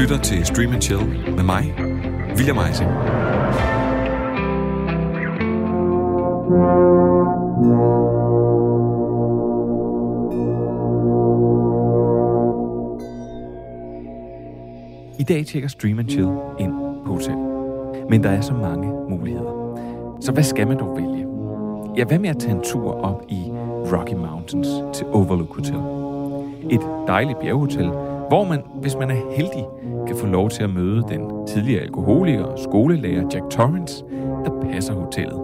lytter til Stream and Chill med mig, William Eising. I dag tjekker Stream and Chill ind på hotel. Men der er så mange muligheder. Så hvad skal man dog vælge? Ja, hvad med at tage en tur op i Rocky Mountains til Overlook Hotel? Et dejligt bjerghotel, hvor man, hvis man er heldig, kan få lov til at møde den tidligere alkoholiker og skolelærer Jack Torrance, der passer hotellet.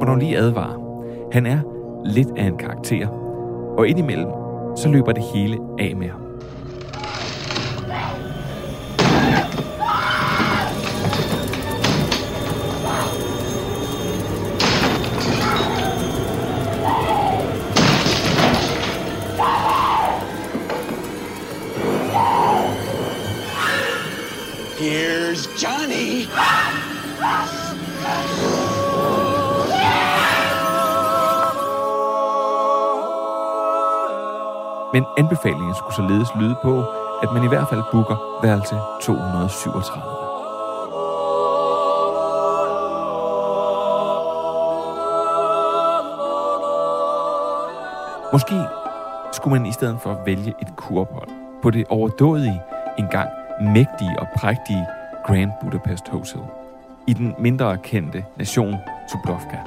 Og når lige advarer, han er lidt af en karakter, og indimellem, så løber det hele af med ham. Men anbefalingen skulle således lyde på, at man i hvert fald booker værelse 237. Måske skulle man i stedet for vælge et kurophold på det overdådige, engang mægtige og prægtige Grand Budapest Hotel i den mindre kendte nation Dubrovka.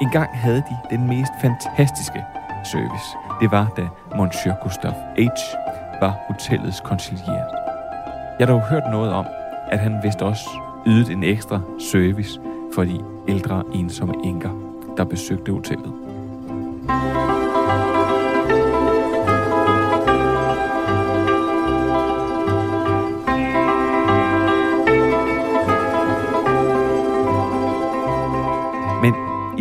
Engang havde de den mest fantastiske service. Det var, da Monsieur Gustav H. var hotellets konsilier. Jeg har dog hørt noget om, at han vist også ydede en ekstra service for de ældre ensomme enker, der besøgte hotellet.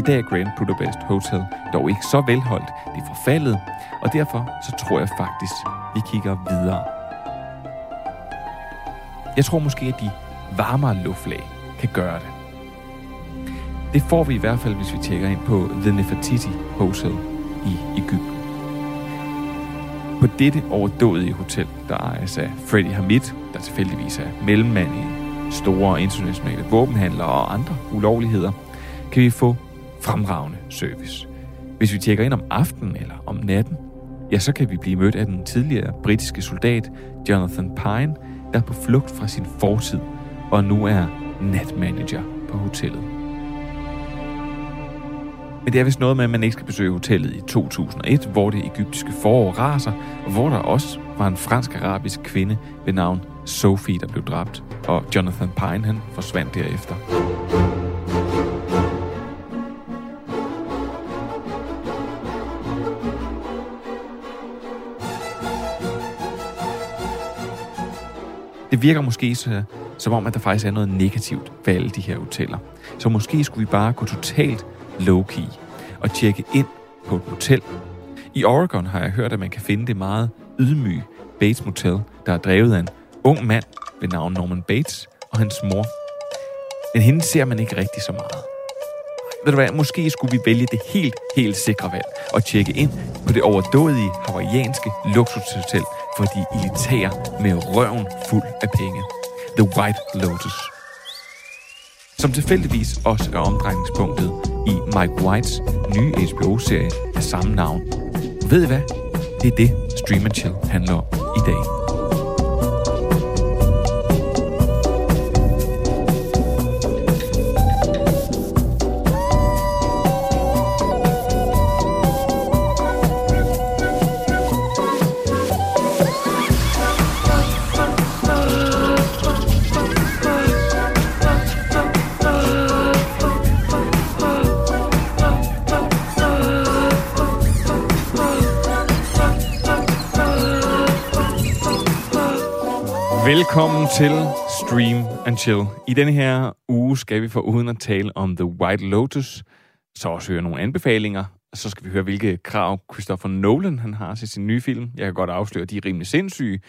Dag er Grand Budapest Hotel dog ikke så velholdt. Det er forfaldet, og derfor så tror jeg faktisk, vi kigger videre. Jeg tror måske, at de varmere luftlag kan gøre det. Det får vi i hvert fald, hvis vi tjekker ind på The Nefertiti Hotel i Ægypten. På dette overdådige hotel, der ejes af Freddy Hamid, der tilfældigvis er mellemmand i store internationale våbenhandlere og andre ulovligheder, kan vi få fremragende service. Hvis vi tjekker ind om aftenen eller om natten, ja, så kan vi blive mødt af den tidligere britiske soldat Jonathan Pine, der er på flugt fra sin fortid og nu er natmanager på hotellet. Men det er vist noget med, at man ikke skal besøge hotellet i 2001, hvor det egyptiske forår raser, og hvor der også var en fransk-arabisk kvinde ved navn Sophie, der blev dræbt, og Jonathan Pine han forsvandt derefter. Det virker måske så, som om, at der faktisk er noget negativt ved alle de her hoteller. Så måske skulle vi bare gå totalt low-key og tjekke ind på et hotel. I Oregon har jeg hørt, at man kan finde det meget ydmyge Bates Motel, der er drevet af en ung mand ved navn Norman Bates og hans mor. Men hende ser man ikke rigtig så meget. Ved du hvad, måske skulle vi vælge det helt, helt sikre valg og tjekke ind på det overdådige hawaiianske luksushotel for de elitære med røven fuld af penge. The White Lotus. Som tilfældigvis også er omdrejningspunktet i Mike Whites nye HBO-serie af samme navn. Ved I hvad? Det er det, Stream and Chill handler om i dag. Velkommen til Stream and Chill. I denne her uge skal vi for uden at tale om The White Lotus, så også høre nogle anbefalinger, så skal vi høre, hvilke krav Christopher Nolan han har til sin nye film. Jeg kan godt afsløre, at de er rimelig sindssyge.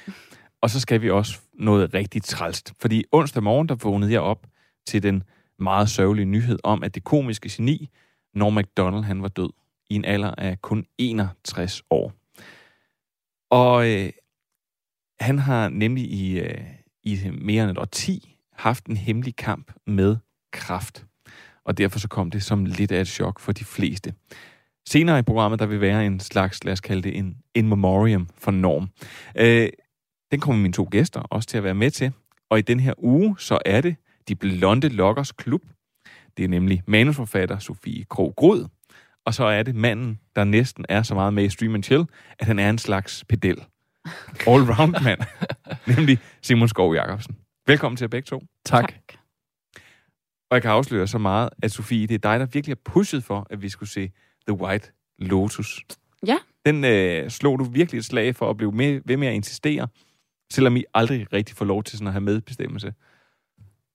Og så skal vi også noget rigtig trælst. Fordi onsdag morgen, der vågnede jeg op til den meget sørgelige nyhed om, at det komiske geni, Norm MacDonald, han var død i en alder af kun 61 år. Og øh, Han har nemlig i, øh, i mere end et årti haft en hemmelig kamp med kraft. Og derfor så kom det som lidt af et chok for de fleste. Senere i programmet, der vil være en slags, lad os kalde det, en in memoriam for Norm. Øh, den kommer mine to gæster også til at være med til. Og i den her uge, så er det De Blonde Lokkers Klub. Det er nemlig manusforfatter Sofie Krog Grod. Og så er det manden, der næsten er så meget med i Stream and Chill, at han er en slags pedel. All-round mand. nemlig Simon Skov Jacobsen. Velkommen til jer begge to. Tak. tak. Og jeg kan afsløre så meget, at Sofie, det er dig, der virkelig har pushet for, at vi skulle se The White Lotus. Ja. Den øh, slog du virkelig et slag for at blive med, ved med at insistere, selvom I aldrig rigtig får lov til sådan at have medbestemmelse.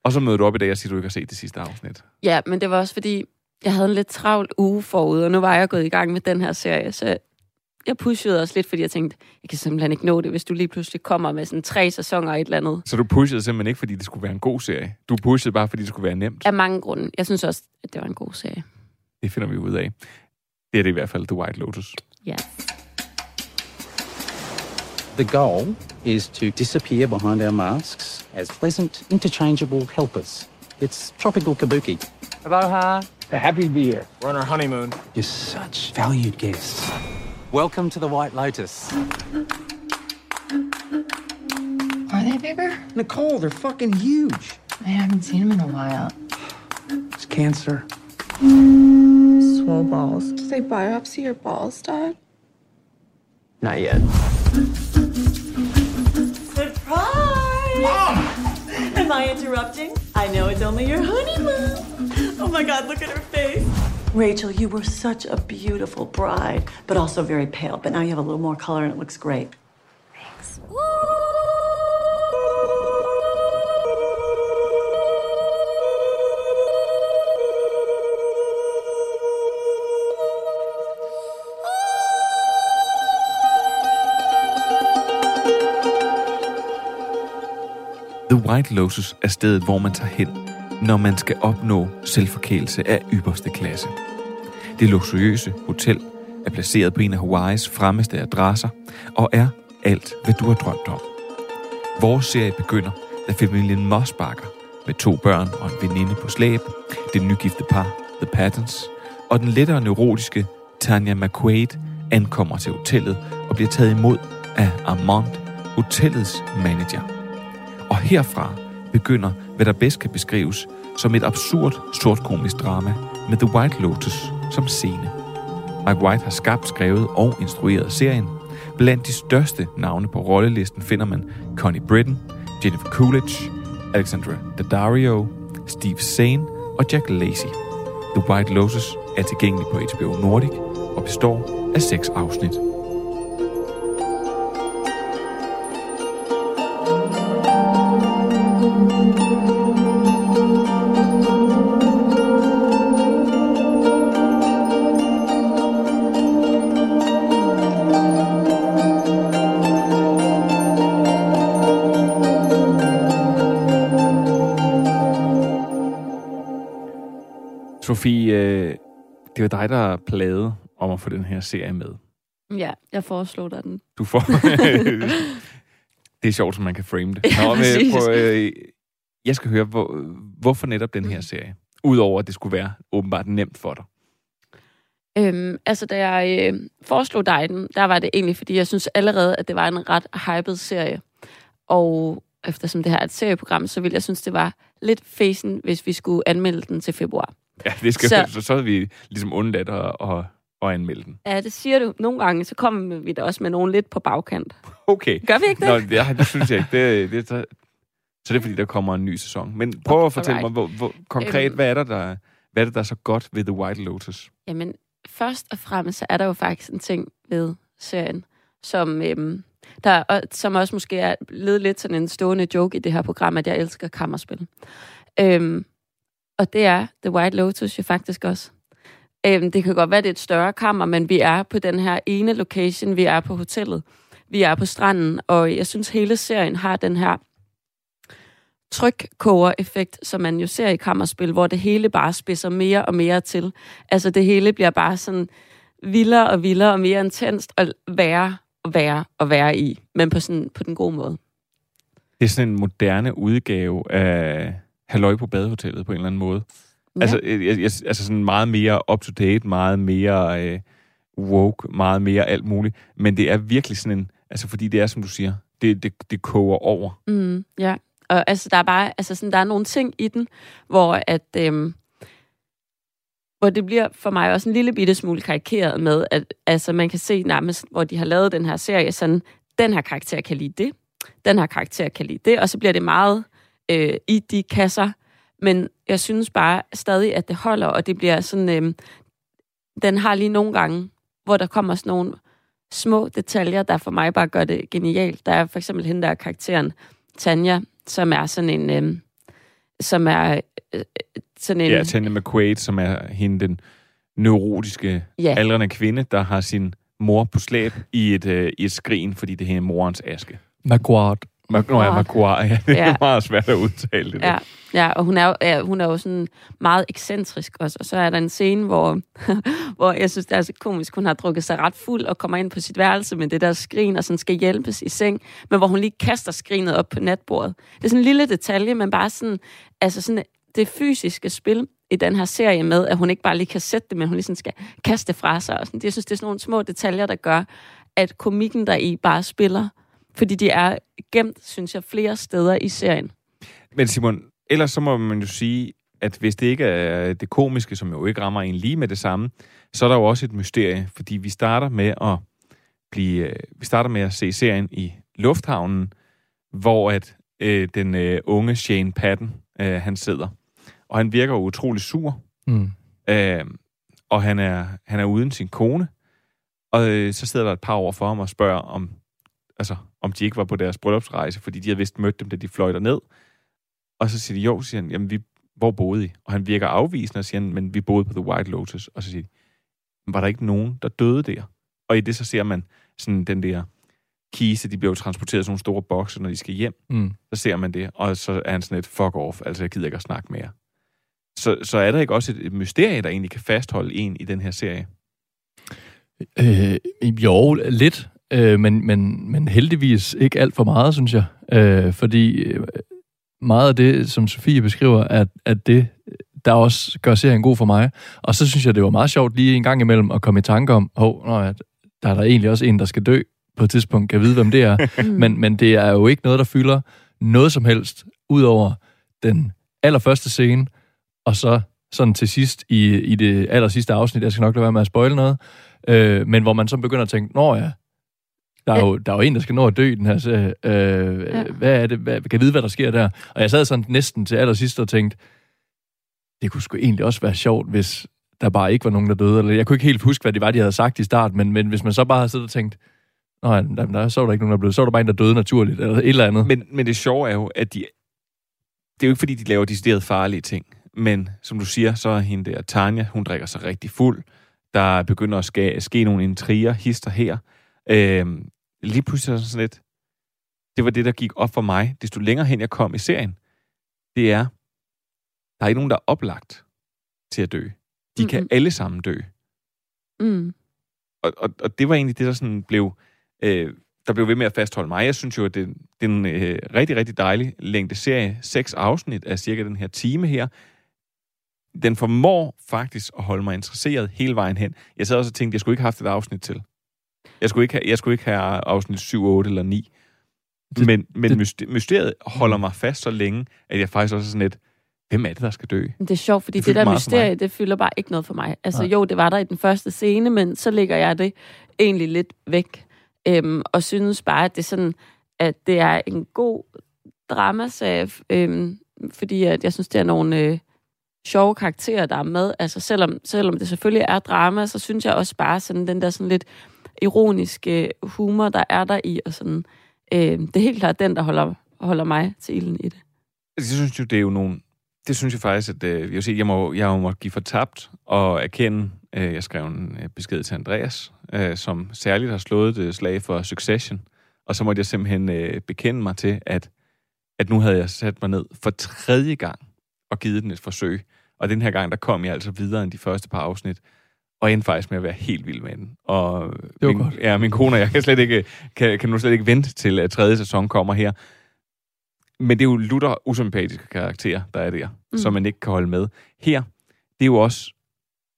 Og så møder du op i dag og siger, at du ikke har set det sidste afsnit. Ja, men det var også fordi, jeg havde en lidt travl uge forud, og nu var jeg gået i gang med den her serie, så jeg pushede også lidt, fordi jeg tænkte, jeg kan simpelthen ikke nå det, hvis du lige pludselig kommer med sådan tre sæsoner og et eller andet. Så du pushede simpelthen ikke, fordi det skulle være en god serie? Du pushede bare, fordi det skulle være nemt? Af mange grunde. Jeg synes også, at det var en god serie. Det finder vi ud af. Det er det i hvert fald The White Lotus. Ja. The goal is to disappear behind our masks as pleasant, interchangeable helpers. It's tropical kabuki. Aloha. Happy to be here. We're on our honeymoon. You're such valued guests. Welcome to the White Lotus. Are they bigger? Nicole, they're fucking huge. I haven't seen them in a while. It's cancer. Swole balls. Did they biopsy your balls, Dad? Not yet. Surprise! Mom! Am I interrupting? I know it's only your honeymoon. Oh my god, look at her face. Rachel, you were such a beautiful bride, but also very pale. But now you have a little more color and it looks great. Thanks. The White Lotus er stedet, hvor man tager hen, når man skal opnå selvforkælelse af ypperste klasse. Det luksuriøse hotel er placeret på en af Hawaiis fremmeste adresser og er alt, hvad du har drømt om. Vores serie begynder, da familien Mossbakker med to børn og en veninde på slæb, det nygifte par The Pattons og den lettere neurotiske Tanya McQuaid ankommer til hotellet og bliver taget imod af Armand, hotellets manager. Og herfra begynder, hvad der bedst kan beskrives som et absurd sortkomisk drama med The White Lotus som scene. Mike White har skabt, skrevet og instrueret serien. Blandt de største navne på rollelisten finder man Connie Britton, Jennifer Coolidge, Alexandra Daddario, Steve Zahn og Jack Lacey. The White Lotus er tilgængelig på HBO Nordic og består af seks afsnit. Sofie, øh, det var dig, der plade om at få den her serie med. Ja, jeg foreslog dig den. Du får... det er sjovt, som man kan frame det. Ja, men, prøv, øh, jeg skal høre, hvor, hvorfor netop den her serie? Udover at det skulle være åbenbart nemt for dig. Øhm, altså, da jeg øh, foreslog dig den, der var det egentlig, fordi jeg synes allerede, at det var en ret hyped serie. Og eftersom det her er et serieprogram, så ville jeg synes, det var lidt fæsen, hvis vi skulle anmelde den til februar. Ja, det skal, Så- så, så, er vi ligesom undladt at, at, at anmelde den. Ja, det siger du. Nogle gange, så kommer vi da også med nogen lidt på bagkant. Okay. Gør vi ikke det? Nå, ja, det synes jeg ikke. Det, det, så, så det er fordi, der kommer en ny sæson. Men prøv at fortælle Alright. mig, hvor, hvor, konkret, Øhm. hvad er, der, der, hvad er det, der er så godt ved The White Lotus? Jamen, først og fremmest så er der jo faktisk en ting ved serien, som, øhm, der, og, som også måske er blevet lidt sådan en stående joke i det her program, at jeg elsker kammerspil. Øhm, og det er The White Lotus jo faktisk også. Øhm, det kan godt være, det er et større kammer, men vi er på den her ene location, vi er på hotellet, vi er på stranden, og jeg synes, hele serien har den her trykkoger-effekt, som man jo ser i kammerspil, hvor det hele bare spidser mere og mere til. Altså det hele bliver bare sådan vildere og vildere og mere intenst og værre og være, og være i, men på, sådan, på den gode måde. Det er sådan en moderne udgave af Halløj på badehotellet på en eller anden måde. Ja. Altså, jeg, jeg, altså sådan meget mere up-to-date, meget mere øh, woke, meget mere alt muligt. Men det er virkelig sådan en... Altså, fordi det er, som du siger, det, det, det koger over. Mm, ja, og altså, der er bare, altså sådan, der er nogle ting i den, hvor at, øhm, hvor det bliver for mig også en lille bitte smule karikeret med, at altså, man kan se nærmest, hvor de har lavet den her serie, sådan, den her karakter kan lide det, den her karakter kan lide det, og så bliver det meget øh, i de kasser, men jeg synes bare stadig, at det holder, og det bliver sådan, øh, den har lige nogle gange, hvor der kommer sådan nogle små detaljer, der for mig bare gør det genialt. Der er for eksempel hende der karakteren, Tanja, som er sådan en, øh, som er øh, sådan en... Ja, Tanya McQuaid, som er hende den neurotiske, Ja. aldrende kvinde, der har sin mor på slæb i et, øh, i et skrin, fordi det er hende morens aske. McQuart. Nå ja. McQuarrie. Ja, det er Ja. meget svært at udtale det. der. Ja, ja og hun er, jo, ja, hun er jo sådan meget ekscentrisk også. Og så er der en scene, hvor, hvor jeg synes, det er så komisk. Hun har drukket sig ret fuld og kommer ind på sit værelse med det der skrin, og sådan skal hjælpes i seng. Men hvor hun lige kaster skrinet op på natbordet. Det er sådan en lille detalje, men bare sådan, altså sådan det fysiske spil i den her serie med, at hun ikke bare lige kan sætte det, men hun ligesom skal kaste fra sig. Og sådan. Jeg synes, det er sådan nogle små detaljer, der gør, at komikken der i bare spiller. Fordi de er gemt, synes jeg, flere steder i serien. Men Simon, ellers så må man jo sige, at hvis det ikke er det komiske, som jo ikke rammer en lige med det samme, så er der jo også et mysterie, fordi vi starter med at blive, øh, vi starter med at se serien i lufthavnen, hvor at øh, den øh, unge Shane Patton, øh, han sidder. Og han virker jo utrolig sur, Mm. øh, og han er, han er uden sin kone. Og øh, så sidder der et par over for ham og spørger, om, altså, om de ikke var på deres bryllupsrejse, fordi de havde vist mødt dem, da de fløj ned. Og så siger de, jo, siger han, jamen, vi, hvor boede I? Og han virker afvisende og siger, men vi boede på The White Lotus. Og så siger de, "Men var der ikke nogen, der døde der? Og i det så ser man sådan den der kiste, de bliver jo transporteret i sådan nogle store bokse, når de skal hjem. Mm. Så ser man det, og så er han sådan et fuck off, altså jeg gider ikke at snakke mere. Så, så er der ikke også et, et mysterie, der egentlig kan fastholde en i den her serie? Øh, jo, lidt, øh, men, men, men heldigvis ikke alt for meget, synes jeg. Øh, fordi øh, meget af det, som Sofie beskriver, at, at det, der også gør serien god for mig. Og så synes jeg, det var meget sjovt lige en gang imellem at komme i tanke om, hov, nå, at der er der egentlig også en, der skal dø på et tidspunkt, kan vide, hvem det er. men, men det er jo ikke noget, der fylder noget som helst, ud over den allerførste scene, og så sådan til sidst i, i det aller sidste afsnit, jeg skal nok lade være med at spoile noget, øh, men hvor man så begynder at tænke, nå ja, der er, jo, der er jo en, der skal nå at dø i den her serie. Øh, Ja. Hvad er det? Hvad, kan jeg vide, hvad der sker der? Og jeg sad sådan næsten til allersidst og tænkte, det kunne sgu egentlig også være sjovt, hvis der bare ikke var nogen, der døde. Eller jeg kunne ikke helt huske, hvad det var, de havde sagt i start, men, men hvis man så bare havde siddet og tænkt, Nå, ja, der, der, så var der ikke nogen, der blev. Så var der bare en, der døde naturligt, eller et eller andet. Men, men det sjove er jo, at de... Det er jo ikke, fordi de laver decideret farlige ting. Men som du siger, så er hende der, Tanja, hun drikker sig rigtig fuld. Der begynder at ske, ske nogle intriger, hister her. Øhm, lige pludselig sådan lidt... Det var det, der gik op for mig, desto længere hen jeg kom i serien. Det er, der er ikke nogen, der er oplagt til at dø. De kan Mhm. alle sammen dø. Mm. og, og, og det var egentlig det, der sådan blev, øh, der blev ved med at fastholde mig. Jeg synes jo, at det, det er en øh, rigtig, rigtig dejlig længde serie. Seks afsnit af cirka den her time her. Den formår faktisk at holde mig interesseret hele vejen hen. Jeg sad også og tænkte, jeg skulle ikke have haft et afsnit til. Jeg skulle ikke have, jeg skulle ikke have afsnit 7, 8 eller 9. Det- men men det- myster- mysteriet holder mig fast så længe, at jeg faktisk også er sådan lidt, hvem er det, der skal dø? Det er sjovt, fordi Det det, der mysterie, det fylder bare ikke noget for mig. Altså Nej. jo, det var der i den første scene, men så ligger jeg det egentlig lidt væk. Øhm, og synes bare, at det er sådan, at det er en god dramaserie, øhm, fordi at jeg synes, det er nogle øh, sjove karakterer, der er med. Altså selvom, selvom det selvfølgelig er drama, så synes jeg også bare sådan den der sådan lidt ironiske humor, der er der i, og sådan, øh, det er helt klart den, der holder, holder mig til ilden i det. Altså, jeg synes jo, det er jo nogle... Det synes jeg faktisk, at øh, jeg, vil sige, jeg, må, jeg må give for tabt og erkende, øh, jeg skrev en øh, besked til Andreas, øh, som særligt har slået det øh, slag for Succession, og så måtte jeg simpelthen øh, bekende mig til, at, at nu havde jeg sat mig ned for tredje gang og givet den et forsøg. Og den her gang, der kom jeg altså videre end de første par afsnit og endte faktisk med at være helt vild med den. Og Det min, godt. Ja, min kone og jeg kan, slet ikke, kan, kan nu slet ikke vente til, at tredje sæson kommer her. Men det er jo lutter usympatiske karakterer, der er der, Mm. som man ikke kan holde med. Her, det er jo også,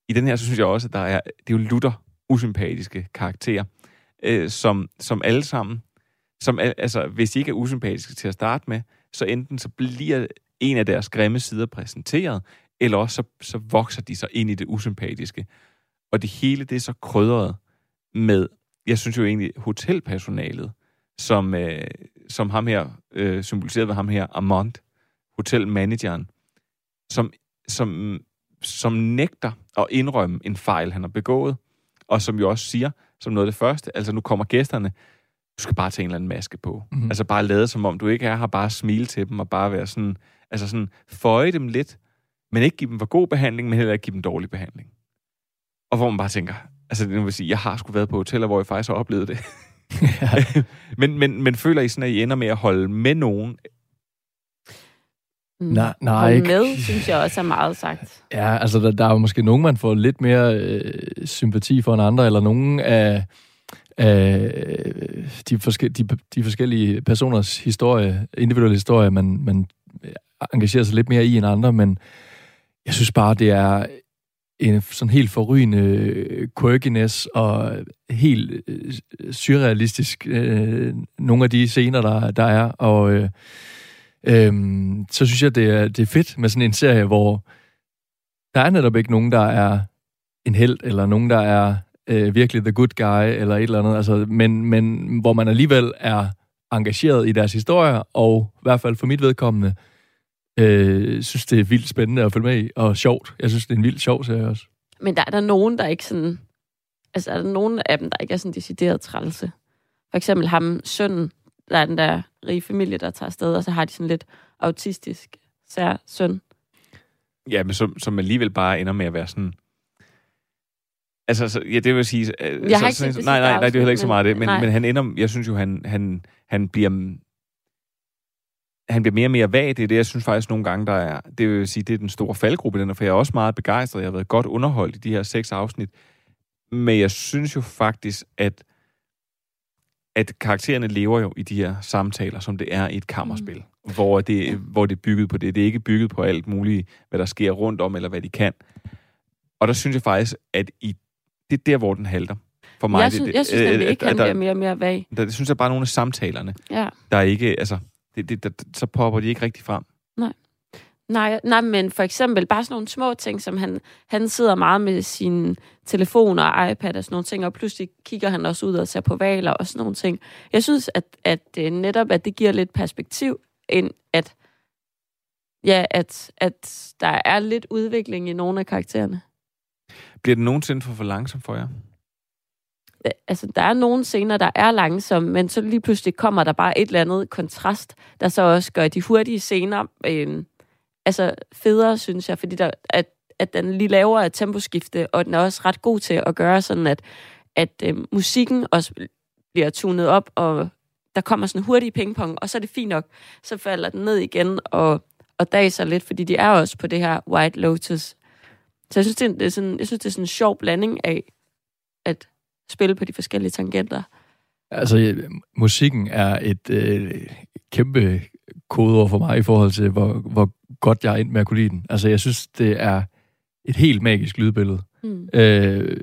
i den her, så synes jeg også, at der er, det er jo lutter usympatiske karakterer, øh, som, som alle sammen, som, al- altså, hvis de ikke er usympatiske til at starte med, så enten så bliver en af deres grimme sider præsenteret, eller også så, så vokser de sig ind i det usympatiske. Og det hele, det er så krydret med, jeg synes jo egentlig, hotelpersonalet, som, øh, som ham her, øh, symboliseret ved ham her, Amond, hotelmanageren, som, som, som nægter at indrømme en fejl, han har begået, og som jo også siger, som noget af det første, altså nu kommer gæsterne, du skal bare tage en eller anden maske på. Mhm. Mm. Altså bare lade som om du ikke er her, bare smile til dem, og bare være sådan, altså sådan, føje dem lidt, men ikke give dem for god behandling, men heller ikke give dem dårlig behandling. Og hvor man bare tænker, altså det vil sige, jeg har sgu været på hoteller, hvor jeg faktisk har oplevet det. men, men, men føler I sådan, at I ender med at holde med nogen? Mm. Nej, nej, Hold ikke. med, synes jeg også er meget sagt. Ja, altså der, der er jo måske nogen, man får lidt mere øh, sympati for end andre, eller nogen af, af de, forske, de, de forskellige personers historie, individuelle historie, man, man engagerer sig lidt mere i end andre, men jeg synes bare, det er en sådan helt forrygende øh, quirkiness og helt øh, surrealistisk øh, nogle af de scener, der, der er, og øh, øh, så synes jeg, det er, det er fedt med sådan en serie, hvor der er netop ikke nogen, der er en held, eller nogen, der er øh, virkelig the good guy, eller et eller andet, altså, men, men hvor man alligevel er engageret i deres historier, og i hvert fald for mit vedkommende, øh, synes, det er vildt spændende at følge med i, og sjovt. Jeg synes, det er en vildt sjov serie også. Men der er der nogen, der ikke sådan... Altså, er der nogen af dem, der ikke er sådan decideret trælse? For eksempel ham, sønnen, der er den der rige familie, der tager afsted, og så har de sådan lidt autistisk sær søn. Ja, men som, som alligevel bare ender med at være sådan... Altså, så, ja, det vil sige... øh, Jeg har så, ikke så, set det Nej, nej, nej, det er heller ikke så meget det. men- Men, men han ender... Jeg synes jo, han, han, han bliver... Han bliver mere og mere vag. Det er det, jeg synes faktisk nogle gange, der er... Det vil sige, det er den store faldgruppe, den er, for jeg er også meget begejstret. Jeg har været godt underholdt i de her seks afsnit. Men jeg synes jo faktisk, at at karaktererne lever jo i de her samtaler, som det er i et kammerspil, mm. hvor, det, hvor det er bygget på det. Det er ikke bygget på alt muligt, hvad der sker rundt om, eller hvad de kan. Og der synes jeg faktisk, at i, det er der, hvor den halter. For mig, jeg synes, det, jeg synes nemlig øh, ikke, han der, bliver mere og mere vag. der, det synes jeg bare er nogle af samtalerne, Ja. der er ikke, altså, det, det, der, så popper de ikke rigtig frem. Nej, nej, men for eksempel bare sådan nogle små ting, som han, han sidder meget med sin telefon og iPad og sådan nogle ting, og pludselig kigger han også ud og ser på valer og sådan nogle ting. Jeg synes, at, at øh, netop, at det giver lidt perspektiv, ind at, ja, at, at der er lidt udvikling i nogle af karaktererne. Bliver det nogensinde for, for langsomt for jer? Øh, Altså, der er nogle scener, der er langsomme, men så lige pludselig kommer der bare et eller andet kontrast, der så også gør de hurtige scener øh, altså federe, synes jeg, fordi der, at, at den lige laver et temposkifte, og den er også ret god til at gøre sådan, at, at øh, musikken også bliver tunet op, og der kommer sådan hurtig pingpong, og så er det fint nok, så falder den ned igen, og, og daser lidt, fordi de er også på det her White Lotus. Så jeg synes, det er, det sådan, jeg synes, det er sådan en sjov blanding af spille på de forskellige tangenter. Altså, øh, musikken er et øh, kæmpe kodeord for mig i forhold til, hvor, hvor godt jeg er ind med at kunne lide den. Altså, jeg synes, det er et helt magisk lydbillede. Mm. Øh,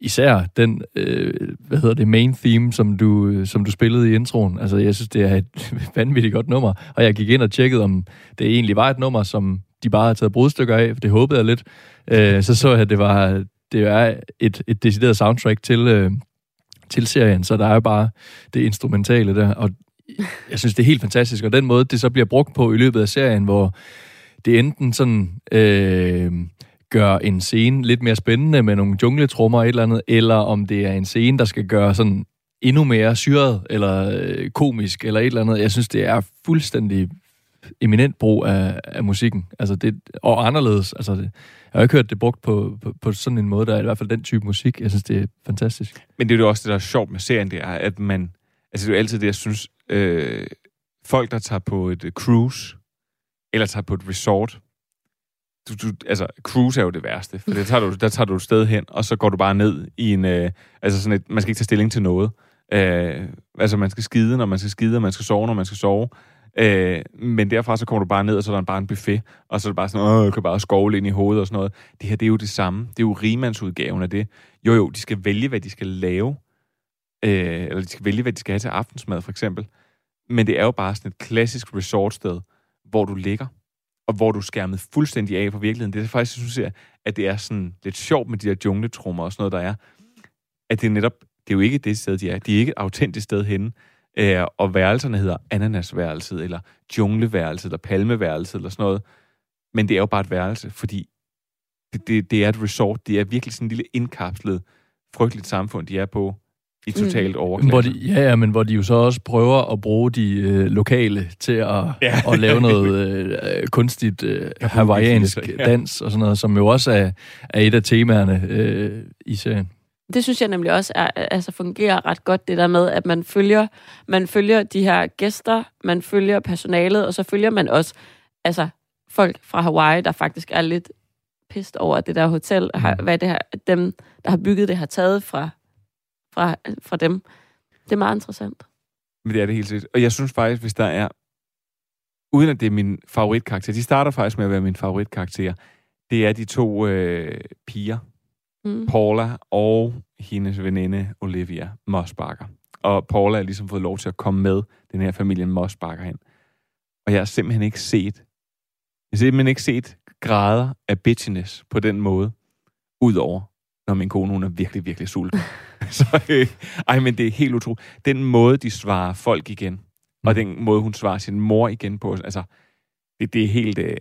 især den, øh, hvad hedder det, main theme, som du, som du spillede i introen. Altså, jeg synes, det er et vanvittigt godt nummer. Og jeg gik ind og tjekkede, om det egentlig var et nummer, som de bare havde taget brudstykker af. Det håbede jeg lidt. Øh, så så jeg, at det var, det er et, et decideret soundtrack til, øh, til serien, så der er jo bare det instrumentale der, og jeg synes, det er helt fantastisk. Og den måde, det så bliver brugt på i løbet af serien, hvor det enten sådan øh, gør en scene lidt mere spændende med nogle jungletrummer og et eller andet, eller om det er en scene, der skal gøre sådan endnu mere syret, eller øh, komisk, eller et eller andet. Jeg synes, det er fuldstændig eminent brug af, af musikken. Altså det, og anderledes. Altså det, jeg har ikke hørt det brugt på, på, på sådan en måde, der er i hvert fald den type musik. Jeg synes, det er fantastisk. Men det er jo også det, der er sjovt med serien, det er, at man... Altså, det er jo altid det, jeg synes... Øh, folk, der tager på et cruise, eller tager på et resort, du, du, altså, cruise er jo det værste, for der tager, du, der tager du et sted hen, og så går du bare ned i en, øh, altså sådan et, man skal ikke tage stilling til noget. Øh, altså, man skal skide, når man skal skide, og man skal sove, når man skal sove. Øh, men derfra så kommer du bare ned, og så er der bare en buffet, og så er det bare sådan, åh, du kan bare skovle ind i hovedet og sådan noget. Det her, det er jo det samme. Det er jo rimandsudgaven af det. Jo, jo, de skal vælge, hvad de skal lave. Øh, eller de skal vælge, hvad de skal have til aftensmad, for eksempel. Men det er jo bare sådan et klassisk resortsted, hvor du ligger, og hvor du er skærmet fuldstændig af fra virkeligheden. Det er faktisk, jeg synes, at det er sådan lidt sjovt med de der jungletrummer og sådan noget, der er. At det er netop, det er jo ikke det sted, de er. De er ikke et autentisk sted henne. Øh, og værelserne hedder ananasværelset, eller jungleværelset, eller palmeværelset, eller sådan noget. Men det er jo bare et værelse, fordi det, det, det er et resort. Det er virkelig sådan en lille indkapslet, frygteligt samfund, de er på i totalt overklasse. Hvor de, ja, ja, men hvor de jo så også prøver at bruge de øh, lokale til at, Ja. at lave noget øh, kunstigt øh, hawaiiansk Ja. dans og sådan noget, som jo også er, er et af temaerne øh, i serien. Det synes jeg nemlig også er, altså fungerer ret godt, det der med, at man følger, man følger de her gæster, man følger personalet, og så følger man også altså, folk fra Hawaii, der faktisk er lidt pist over, det der hotel, har, hvad det her, dem, der har bygget det, har taget fra, fra, fra dem. Det er meget interessant. Men det er det helt sikkert. Og jeg synes faktisk, hvis der er, uden at det er min favoritkarakter, de starter faktisk med at være min favoritkarakter, det er de to øh, piger, Mm. Paula og hendes veninde Olivia Mosbakker. Og Paula har ligesom fået lov til at komme med den her familien Mosbakker hen. Og jeg har simpelthen ikke set, jeg har simpelthen ikke set grader af bitchiness på den måde, udover når min kone hun er virkelig, virkelig sulten. Så, øh, ej, men det er helt utroligt. Den måde, de svarer folk igen, mm. og den måde, hun svarer sin mor igen på, altså, det, det er helt... Øh,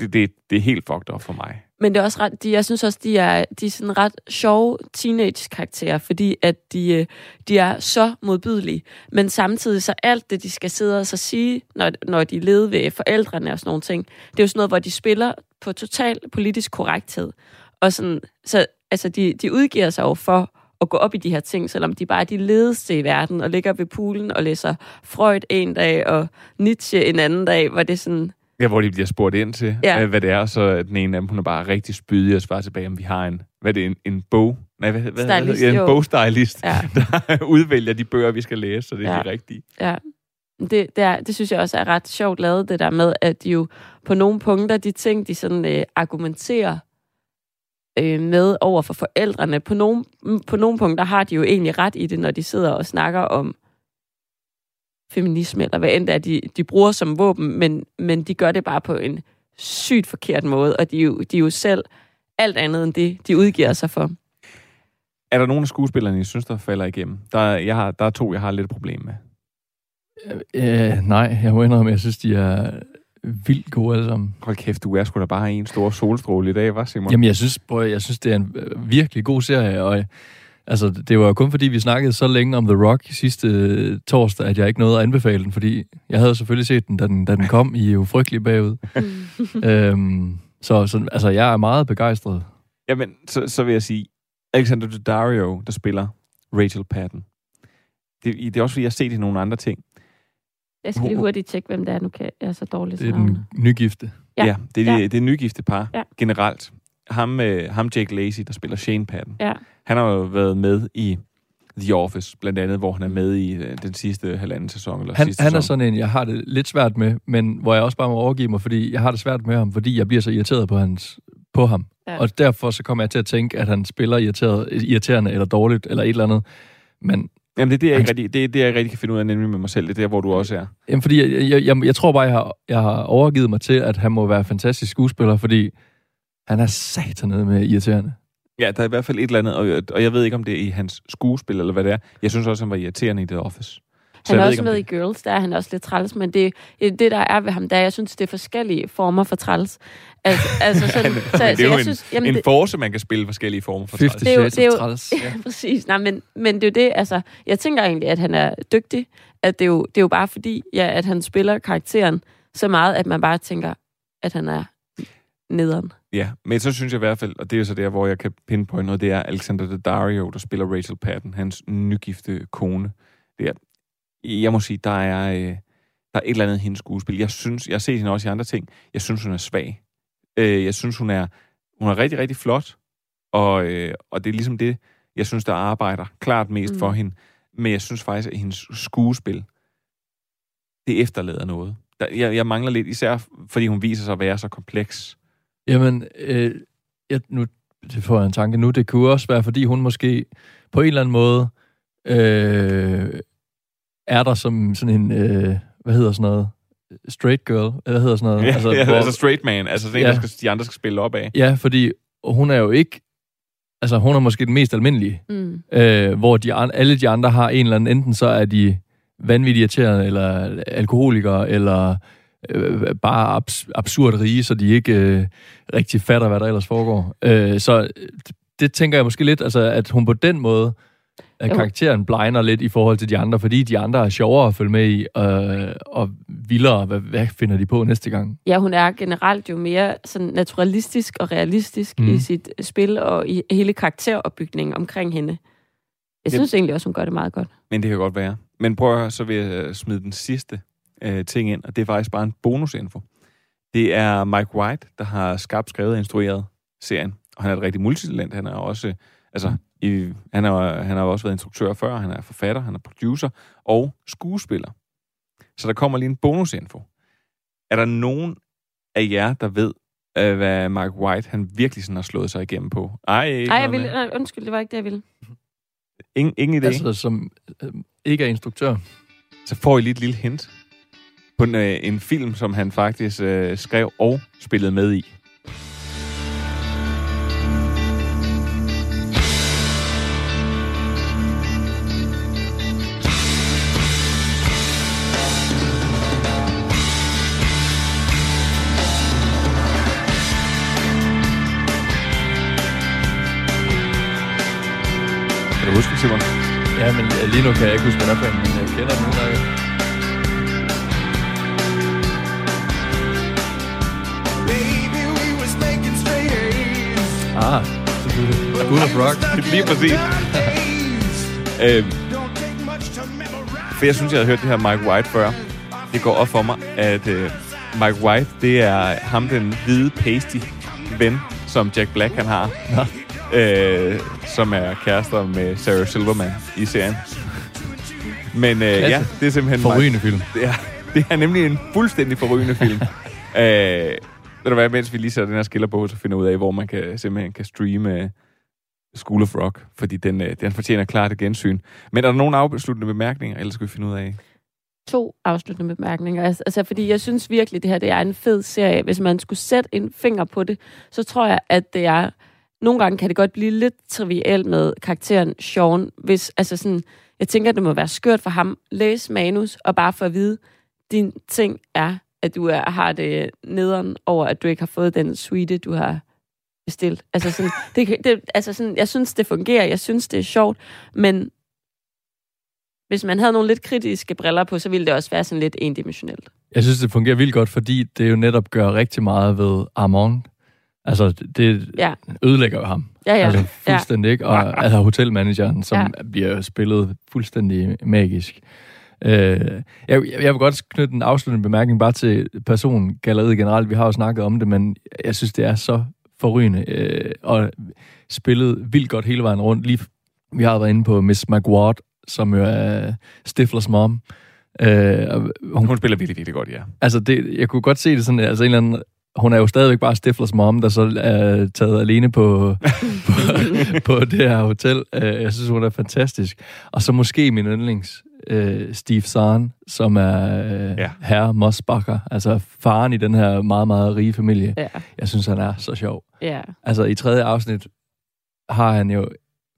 det, det, det er helt fucked up for mig. Men det er også ret, de, jeg synes også, de er, de er sådan ret sjove teenage-karakterer, fordi at de, øh, de er så modbydelige. Men samtidig så alt det, de skal sidde og så sige, når, når de leder ved forældrene og sådan nogle ting, det er jo sådan noget, hvor de spiller på total politisk korrekthed. Og sådan, så altså, de, de udgiver sig jo for at gå op i de her ting, selvom de bare er de ledeste i verden, og ligger ved poolen og læser Freud en dag, og Nietzsche en anden dag, hvor det sådan, Ja, hvor de bliver spurgt ind til, Ja. ja. hvad det er, så den ene af dem, hun er bare rigtig spydig og svarer tilbage, om vi har en, hvad er det, en, en bog? Nej, hvad, hvad, hvad, Stylist, ja, en bogstylist, Ja. der udvælger de bøger, vi skal læse, så det er Ja. de rigtige. Ja, det, det, er, det synes jeg også er ret sjovt lavet, det der med, at de jo på nogle punkter, de ting, de sådan øh, argumenterer øh, med over for forældrene, på nogle, på nogle punkter har de jo egentlig ret i det, når de sidder og snakker om feminisme, eller hvad end det er, de, de bruger som våben, men, men de gør det bare på en sygt forkert måde, og de er, jo, de er jo selv alt andet end det, de udgiver sig for. Er der nogle af skuespillerne, I synes, der falder igennem? Der, er- jeg har, der er to, jeg har lidt problem med. Øh, nej, jeg må indrømme, jeg synes, de er vildt gode alle sammen. Hold kæft, du er sgu da bare en stor solstråle i dag, hva' Simon? Jamen, jeg synes, prøv, jeg synes, det er en øh, virkelig god serie, og øh, altså, det var kun fordi, vi snakkede så længe om The Rock sidste øh, torsdag, at jeg ikke nåede at anbefale den, fordi jeg havde selvfølgelig set den, da den, da den kom i jo frygtelig bagud. øhm, så, så altså, jeg er meget begejstret. Jamen, så, så vil jeg sige, Alexander Daddario, der spiller Rachel Patton. Det, det er også, fordi jeg har set i nogle andre ting. Jeg skal lige hurtigt tjekke, hvem det er, nu kan jeg er så dårligt. Det er den nygifte. Ja. Ja, ja det er Ja. det, det er nygifte par Ja. generelt. Ham, øh, ham Jake Lacey, der spiller Shane Patton. Ja. Han har jo været med i The Office, blandt andet, hvor han er med i øh, den sidste halvanden sæson. Eller Han, sidste han er sæson. sådan en, jeg har det lidt svært med, men hvor jeg også bare må overgive mig, fordi jeg har det svært med ham, fordi jeg bliver så irriteret på, hans, på ham. Ja. Og derfor så kommer jeg til at tænke, at han spiller irriteret, irriterende eller dårligt, eller et eller andet. Men Jamen, det er det, jeg ikke rigtig, det, er det, jeg ikke rigtig kan finde ud af, nemlig med mig selv. Det er der, hvor du også er. Jamen, fordi jeg, jeg, jeg, jeg tror bare, jeg har, jeg har overgivet mig til, at han må være fantastisk skuespiller, fordi han er satanede med irriterende. Ja, der er i hvert fald et eller andet, og, og jeg ved ikke, om det er i hans skuespil, eller hvad det er. Jeg synes også, han var irriterende i The Office. Han jeg er også ikke, med det- i Girls, der er han også lidt træls, men det, det der er ved ham, der er, jeg synes, det er forskellige former for træls. Altså, altså sådan, så, Men det så er jo jeg en, synes, jamen, en det, force, man kan spille forskellige former for 50 træls. Det er jo- det er jo- Træls. ja, præcis. Nej, men, men det er jo det, altså, jeg tænker egentlig, at han er dygtig, at det er jo, det er jo bare fordi, ja, at han spiller karakteren så meget, at man bare tænker, at han er nederen. Ja, men så synes jeg i hvert fald, og det er så der, hvor jeg kan pinpointe noget, det er Alexander Daddario, der spiller Rachel Patton, hans nygifte kone. Det er, jeg må sige, der er, øh, der er et eller andet i hendes skuespil. Jeg synes, jeg har set hende også i andre ting. Jeg synes, hun er svag. Øh, jeg synes, hun er, hun er rigtig, rigtig flot, og, øh, og det er ligesom det, jeg synes, der arbejder klart mest mm. for hende. Men jeg synes faktisk, at hendes skuespil, det efterlader noget. Der, jeg, jeg mangler lidt, især fordi hun viser sig at være så kompleks. Jamen, øh, jeg, nu det får jeg en tanke nu. Det kunne også være, fordi hun måske på en eller anden måde øh, er der som sådan en, øh, hvad hedder sådan noget, straight girl, hvad hedder sådan noget? Ja, altså, ja, hvor, altså straight man, altså sådan ja, en, der skal, de andre skal spille op af. Ja, fordi hun er jo ikke, altså hun er måske den mest almindelige, mm. øh, hvor de, alle de andre har en eller anden, enten så er de vanvittigt irriterende, eller alkoholikere, eller øh, bare abs- absurd rige, så de ikke øh, rigtig fatter, hvad der ellers foregår. Øh, så det tænker jeg måske lidt, altså, at hun på den måde, at karakteren blinder lidt i forhold til de andre, fordi de andre er sjovere at følge med i, øh, og vildere, hvad, hvad finder de på næste gang? Ja, hun er generelt jo mere sådan naturalistisk og realistisk mm. i sit spil, og i hele karakteropbygningen omkring hende. Jeg synes det, egentlig også, hun gør det meget godt. Men det kan godt være. Men prøv at høre, så vil jeg smide den sidste øh, ting ind, og det er faktisk bare en bonusinfo. Det er Mike White, der har skabt, skrevet og instrueret serien, og han er et rigtig multitalent. Han er også, altså, i, han, er, han har også været instruktør før, han er forfatter, han er producer og skuespiller. Så der kommer lige en bonusinfo. Er der nogen af jer, der ved, øh, hvad Mark White han virkelig sådan har slået sig igennem på? Ej, Ej jeg vil, nej, undskyld, det var ikke det, jeg ville. Ingen, ingen idé? Altså, som øh, ikke er instruktør. Så får I lige et lille hint på en, øh, en film, som han faktisk øh, skrev og spillede med i. Kan du huske, Simon? Ja, men lige nu kan jeg ikke huske, hvad der er, men jeg kender den Ah, selvfølgelig. School of Rock. Lige præcis. øhm, for jeg synes, jeg havde hørt det her Mike White før. Det går op for mig, at øh, Mike White, det er ham, den hvide pasty ven, som Jack Black han har. Øh, som er kærester med Sarah Silverman i serien. Men øh, ja, det er simpelthen... Forrygende film. Det er, det er nemlig en fuldstændig forrygende film. øh, ved du hvad, mens vi lige sætter den her skiller på, så finder ud af, hvor man kan, simpelthen kan streame uh, School of Rock, fordi den, uh, den fortjener klart et gensyn. Men er der nogen afsluttende bemærkninger, eller skal vi finde ud af? To afsluttende bemærkninger. Altså, altså, fordi jeg synes virkelig, det her det er en fed serie. Hvis man skulle sætte en finger på det, så tror jeg, at det er... Nogle gange kan det godt blive lidt trivielt med karakteren Sean, hvis altså sådan... Jeg tænker, det må være skørt for ham. Læs manus, og bare for at vide, din ting er at du er, har det nederen over, at du ikke har fået den suite, du har bestilt. Altså sådan, det, det, altså sådan, jeg synes, det fungerer, jeg synes, det er sjovt, men hvis man havde nogle lidt kritiske briller på, så ville det også være sådan lidt endimensionelt. Jeg synes, det fungerer vildt godt, fordi det jo netop gør rigtig meget ved Armand. Altså, det ja. ødelægger jo ham. Ja, ja. Altså, fuldstændig, ja. ikke? Og altså, hotelmanageren, som ja. bliver spillet fuldstændig magisk. Øh, jeg, jeg vil godt knytte en afsluttende bemærkning bare til persongalleriet generelt. Vi har jo snakket om det, men jeg synes, det er så forrygende. Øh, og spillet vildt godt hele vejen rundt. Lige, vi har været inde på Miss McWard, som jo er Stiflers mom. Øh, hun, hun spiller virkelig, virkelig godt, ja. Altså, det, jeg kunne godt se det sådan, altså en eller anden hun er jo stadigvæk bare Stiflers mom, der så er taget alene på, på, på det her hotel. Øh, jeg synes, hun er fantastisk. Og så måske min yndlings, øh, Steve Zahn, som er øh, ja. herre Mosbacher, altså faren i den her meget, meget rige familie. Ja. Jeg synes, han er så sjov. Ja. Altså i tredje afsnit har han jo,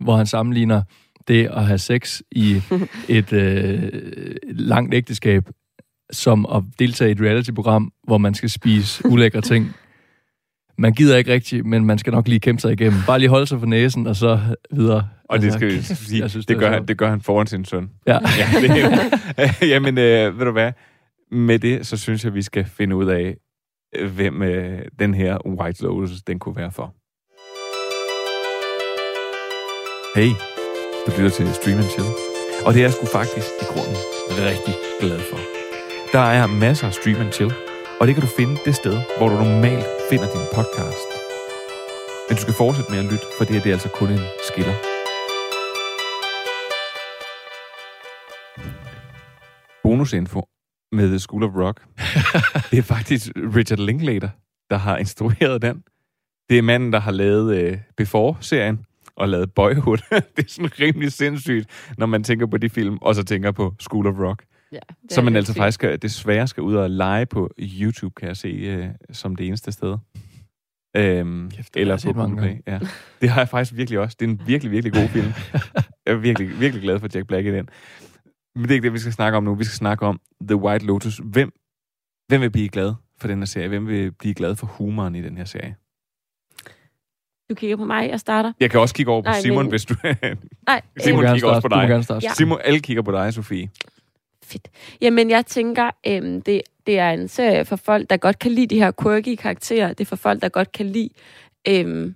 hvor han sammenligner det at have sex i et øh, langt ægteskab, som at deltage i et reality-program, hvor man skal spise ulækre ting man gider ikke rigtigt, men man skal nok lige kæmpe sig igennem. Bare lige holde sig for næsen, og så videre. Og det altså, skal vi sige, jeg synes, det, det, gør han, det gør han foran sin søn. Ja. ja det, jamen, øh, ved du hvad? Med det, så synes jeg, vi skal finde ud af, øh, hvem øh, den her White Lotus, den kunne være for. Hey, du lytter til Stream and Chill. Og det er jeg sgu faktisk i grunden rigtig glad for. Der er masser af Stream and Chill, og det kan du finde det sted, hvor du normalt finder din podcast. Men du skal fortsætte med at lytte, for det her det er altså kun en skiller. Bonusinfo med School of Rock. det er faktisk Richard Linklater, der har instrueret den. Det er manden, der har lavet øh, Before-serien og lavet Boyhood. det er sådan rimelig sindssygt, når man tænker på de film, og så tænker på School of Rock. Ja, det Så er man altså faktisk skal, desværre skal ud og lege på YouTube, kan jeg se, øh, som det eneste sted. Øhm, Kæft, eller på Google Play. Ja. Det har jeg faktisk virkelig også. Det er en virkelig, virkelig god film. jeg er virkelig, virkelig glad for Jack Black i den. Men det er ikke det, vi skal snakke om nu. Vi skal snakke om The White Lotus. Hvem, hvem vil blive glad for den her serie? Hvem vil blive glad for humoren i den her serie? Du kigger på mig, jeg starter. Jeg kan også kigge over på Nej, Simon, men- hvis du... Nej, Simon kigger også på starte. Du må dig. gerne starte. Ja. Simon, alle kigger på dig, Sofie. Fedt. Jamen, jeg tænker, øhm, det, det er en serie for folk, der godt kan lide de her quirky karakterer. Det er for folk, der godt kan lide øhm,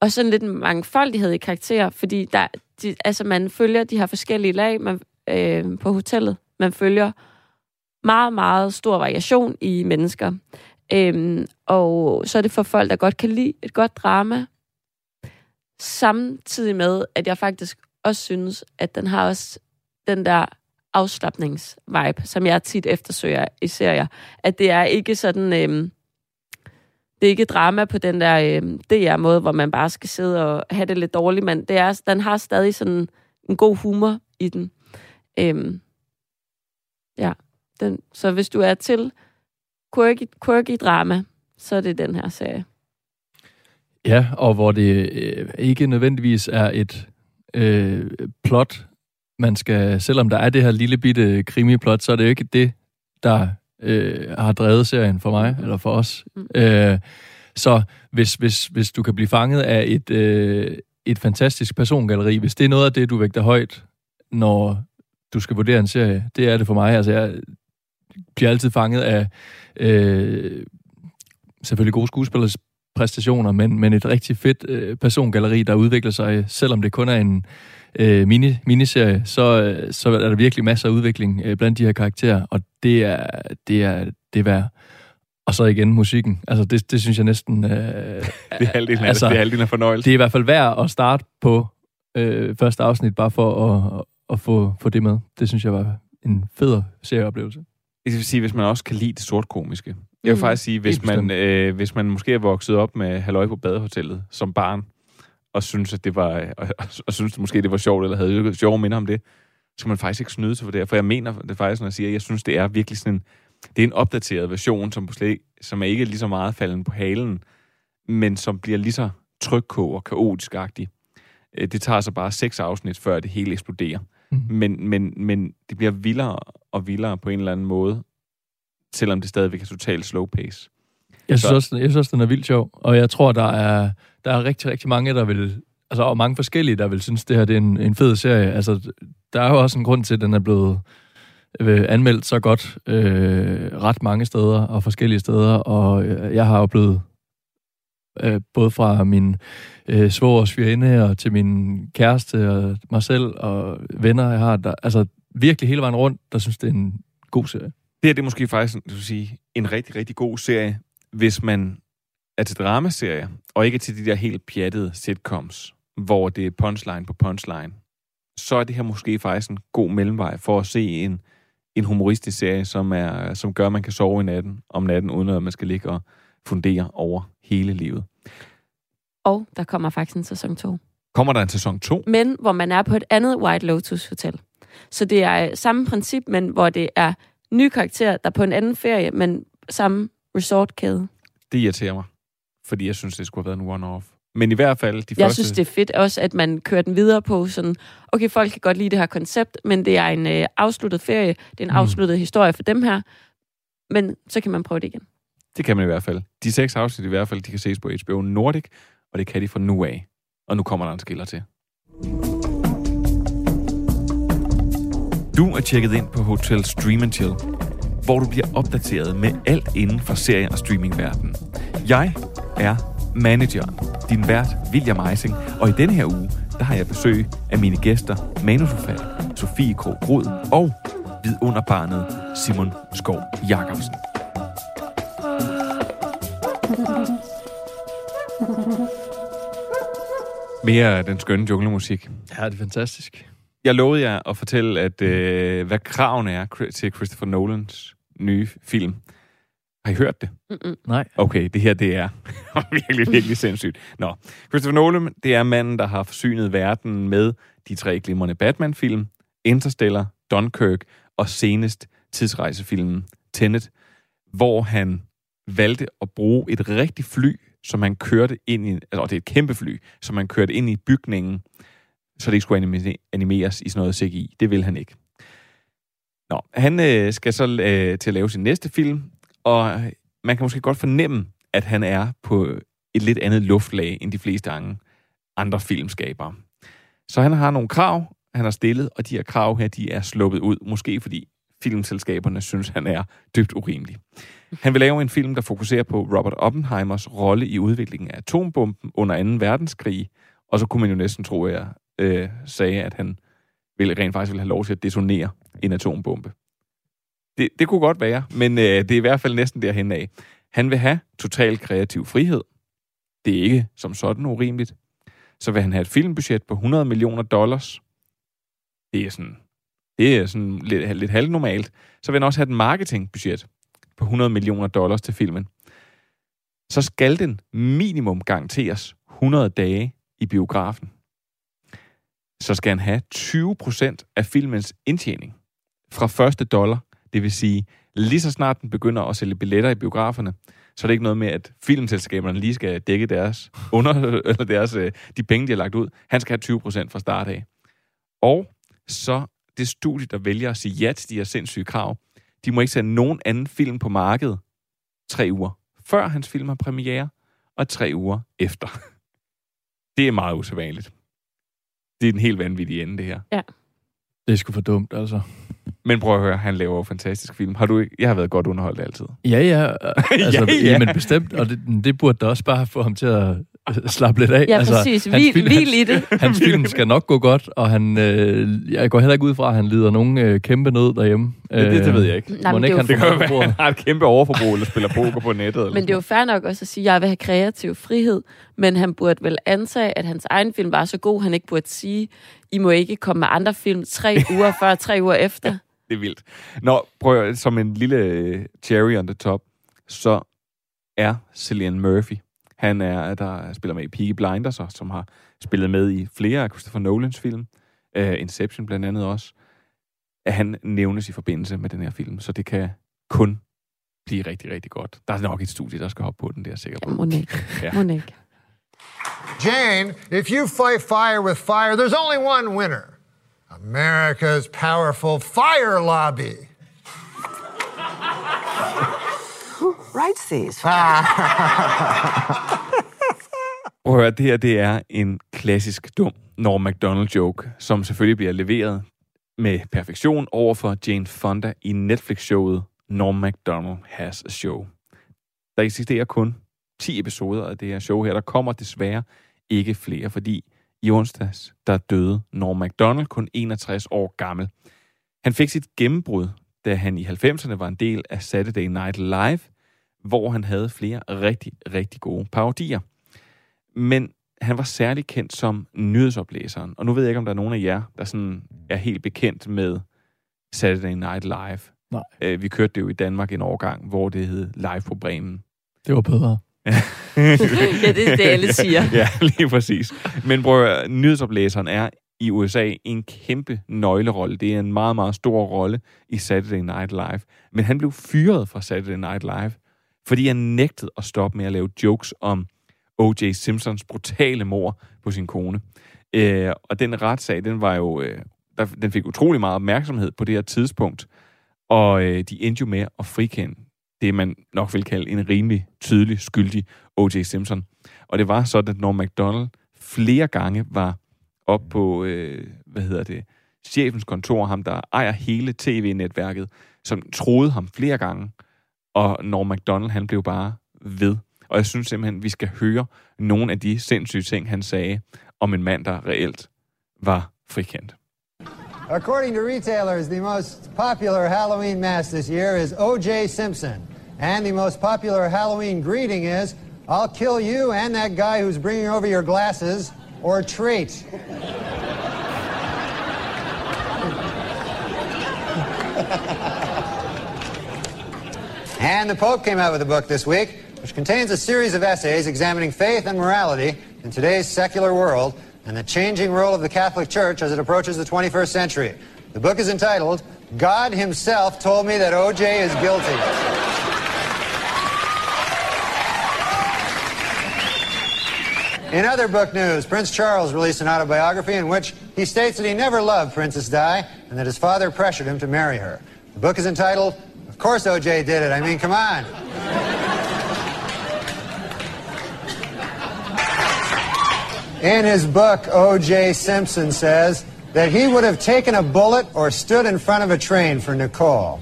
og sådan lidt mangfoldighed i karakterer, fordi der, de, altså, man følger de her forskellige lag man, øh, på hotellet. Man følger meget, meget stor variation i mennesker. Øhm, og så er det for folk, der godt kan lide et godt drama, samtidig med, at jeg faktisk også synes, at den har også den der afslappningsvibe, som jeg tit eftersøger i serier. At det er ikke sådan... Øh, det er ikke drama på den der øh, DR-måde, hvor man bare skal sidde og have det lidt dårligt, men det er, den har stadig sådan en god humor i den. Øhm, ja, den, så hvis du er til quirky, quirky drama, så er det den her serie. Ja, og hvor det øh, ikke nødvendigvis er et øh, plot, man skal, selvom der er det her lille bitte krimi-plot, så er det jo ikke det, der øh, har drevet serien for mig, eller for os. Mm. Øh, så hvis, hvis, hvis du kan blive fanget af et, øh, et fantastisk persongalleri, hvis det er noget af det, du vægter højt, når du skal vurdere en serie, det er det for mig. Altså, jeg bliver altid fanget af øh, selvfølgelig gode skuespillers præstationer, men, men et rigtig fedt øh, persongalleri, der udvikler sig, selvom det kun er en øh, mini, miniserie, så, så er der virkelig masser af udvikling øh, blandt de her karakterer, og det er det er, det er værd. Og så igen musikken. Altså, det, det synes jeg næsten... Øh, Det er halvdelen af Altså, det. Det er halvdelen af fornøjelse. det er i hvert fald værd at starte på øh, første afsnit, bare for at, at få, få det med. Det synes jeg var en fed serieoplevelse. Det vil sige, hvis man også kan lide det sort komiske. Jeg vil Mm, faktisk sige, hvis man, øh, hvis man måske er vokset op med Halløj på badehotellet som barn, og synes, at det var, og, og, synes måske, det var sjovt, eller havde sjove minder om det, så kan man faktisk ikke snyde sig for det. For jeg mener det faktisk, når jeg siger, at jeg synes, det er virkelig sådan en, det er en opdateret version, som, måske, som er ikke lige så meget falden på halen, men som bliver lige så trykkog og kaotisk-agtig. Øh, Det tager så bare seks afsnit, før det hele eksploderer. Mhm. Men, men, men det bliver vildere og vildere på en eller anden måde, selvom det stadigvæk er totalt slow pace. Jeg synes, Så- også, jeg synes også, den er vildt sjov, og jeg tror, der er, der er rigtig, rigtig mange, der vil... Altså, og mange forskellige, der vil synes, det her det er en, en fed serie. Altså, der er jo også en grund til, at den er blevet øh, anmeldt så godt øh, ret mange steder og forskellige steder, og øh, jeg har oplevet øh, både fra min øh, svogers svigerinde og til min kæreste og mig selv og venner, jeg har, der, altså virkelig hele vejen rundt, der synes, det er en god serie. Det her det er måske faktisk du sige, en rigtig, rigtig god serie, hvis man er til dramaserier, og ikke til de der helt pjattede sitcoms, hvor det er punchline på punchline. Så er det her måske faktisk en god mellemvej for at se en, en humoristisk serie, som, er, som gør, at man kan sove i natten, om natten, uden at man skal ligge og fundere over hele livet. Og der kommer faktisk en sæson 2. Kommer der en sæson 2? men hvor man er på et andet White Lotus Hotel. Så det er øh, samme princip, men hvor det er nye karakterer, der er på en anden ferie, men samme resortkæde. Det irriterer mig, fordi jeg synes, det skulle have været en one-off. Men i hvert fald, de Jeg første... synes, det er fedt også, at man kører den videre på sådan, okay, folk kan godt lide det her koncept, men det er en øh, afsluttet ferie, det er en Mm. afsluttet historie for dem her, men så kan man prøve det igen. Det kan man i hvert fald. De seks afsnit i hvert fald, de kan ses på HBO Nordic, og det kan de fra nu af. Og nu kommer der en skiller til. Du er tjekket ind på Hotel Stream Chill, hvor du bliver opdateret med alt inden for serie- og streamingverdenen. Jeg er manageren, din vært William Eising. Og i denne her uge, der har jeg besøg af mine gæster manusforfatter Sofie Krog Grod og vidunderbarnet Simon Skov Jacobsen. Mere af den skønne junglemusik. Ja, det er fantastisk. Jeg lovede jer at fortælle, at øh, hvad kraven er til Christopher Nolans nye film. Har I hørt det? Mm-mm. Nej. Okay, det her det er virkelig, virkelig sindssygt. Nå, Christopher Nolan, det er manden, der har forsynet verden med de tre glimrende Batman-film, Interstellar, Dunkirk og senest tidsrejsefilmen Tenet, hvor han valgte at bruge et rigtigt fly, som han kørte ind i, altså det er et kæmpe fly, som han kørte ind i bygningen, så det ikke skulle anime- animeres i sådan noget CGI. Det vil han ikke. Nå, han øh, skal så øh, til at lave sin næste film, og man kan måske godt fornemme, at han er på et lidt andet luftlag end de fleste andre, andre filmskabere. Så han har nogle krav, han har stillet, og de her krav her, de er sluppet ud, måske fordi filmselskaberne synes, han er dybt urimelig. Han vil lave en film, der fokuserer på Robert Oppenheimers rolle i udviklingen af atombomben under 2. verdenskrig, og så kunne man jo næsten tro, at jeg øh, sagde, at han ville, rent faktisk ville have lov til at detonere en atombombe. Det, det kunne godt være, men øh, det er i hvert fald næsten derhen af. Han vil have total kreativ frihed. Det er ikke som sådan urimeligt. Så vil han have et filmbudget på 100 millioner dollars. Det er sådan, det er sådan lidt, lidt halvnormalt. Så vil han også have et marketingbudget på 100 millioner dollars til filmen. Så skal den minimum garanteres 100 dage i biografen. Så skal han have 20% af filmens indtjening fra første dollar. Det vil sige, lige så snart den begynder at sælge billetter i biograferne, så er det ikke noget med, at filmselskaberne lige skal dække deres under, eller deres, øh, de penge, de har lagt ud. Han skal have 20% fra start af. Og så det studie, der vælger at sige ja til de her sindssyge krav, de må ikke sende nogen anden film på markedet tre uger før hans film har premiere, og tre uger efter. Det er meget usædvanligt. Det er en helt vanvittig ende, det her. Ja. Det er sgu for dumt, altså. Men prøv at høre, han laver jo fantastisk film. Har du ikke? Jeg har været godt underholdt altid. Ja, ja. Altså, Ja, ja, ja. ja. Men bestemt, og det, det burde da også bare få ham til at slappe lidt af. Ja, altså, præcis. hans Hvil- film- hvil i hans- det. Hans film skal nok gå godt, og han, øh, jeg går heller ikke ud fra, at han lider nogen øh, kæmpe nød derhjemme. Det, det, det ved jeg ikke. Nej, Må men ikke det får Det kan være, han har et kæmpe overforbrug, eller spiller poker på nettet. Eller Men det er jo fair nok også at sige, at jeg vil have kreativ frihed, men han burde vel antage, at hans egen film var så god, han ikke burde sige, I må ikke komme med andre film tre uger før, tre uger efter. Det er vildt. Nå, prøv at, som en lille øh, cherry on the top, så er Cillian Murphy. Han er, der spiller med i Peaky Blinders, og som har spillet med i flere af Christopher Nolans film. Uh, Inception blandt andet også. At han nævnes i forbindelse med den her film, så det kan kun blive rigtig, rigtig godt. Der er nok et studie, der skal hoppe på den, det er jeg sikker på. Ikke. Ja. Ikke. Jane, if you fight fire with fire, there's only one winner America's powerful fire lobby. Who writes these? Prøv at høre, det her det er en klassisk dum Norm MacDonald joke, som selvfølgelig bliver leveret med perfektion over for Jane Fonda i Netflix-showet Norm MacDonald Has a Show. Der eksisterer kun 10 episoder af det her show her. Der kommer desværre ikke flere, fordi i onsdags, der døde Norm MacDonald kun 61 år gammel. Han fik sit gennembrud, da han i 90'erne var en del af Saturday Night Live, hvor han havde flere rigtig, rigtig gode parodier. Men han var særlig kendt som nyhedsoplæseren. Og nu ved jeg ikke, om der er nogen af jer, der sådan er helt bekendt med Saturday Night Live. Nej. Øh, vi kørte det jo i Danmark en årgang, hvor det hed Live på Bremen. Det var bedre. Ja, det er det, alle siger. ja, lige præcis. Men prøv at høre, nyhedsoplæseren er i USA en kæmpe nøglerolle. Det er en meget, meget stor rolle i Saturday Night Live. Men han blev fyret fra Saturday Night Live, fordi han nægtede at stoppe med at lave jokes om O.J. Simpsons brutale mor på sin kone. Øh, og den retssag, den var jo, øh, der, den fik utrolig meget opmærksomhed på det her tidspunkt, og øh, de endte jo med at frikende det, man nok vil kalde en rimelig tydelig skyldig O.J. Simpson. Og det var sådan, at når McDonald flere gange var op på, øh, hvad hedder det, chefens kontor, ham der ejer hele tv-netværket, som troede ham flere gange, og når McDonald, han blev bare ved. Og jeg synes simpelthen, vi skal høre nogle af de sindssyge ting, han sagde om en mand, der reelt var frikendt. According to retailers, the most popular Halloween mask this year is O.J. Simpson. And the most popular Halloween greeting is I'll kill you and that guy who's bringing over your glasses, or trait. And the Pope came out with a book this week, which contains a series of essays examining faith and morality in today's secular world and the changing role of the Catholic Church as it approaches the 21st century. The book is entitled, God Himself Told Me That OJ is Guilty. In other book news, Prince Charles released an autobiography in which he states that he never loved Princess Di and that his father pressured him to marry her. The book is entitled, Of Course OJ Did It. I mean, come on. In his book, O.J. Simpson says that he would have taken a bullet or stood in front of a train for Nicole.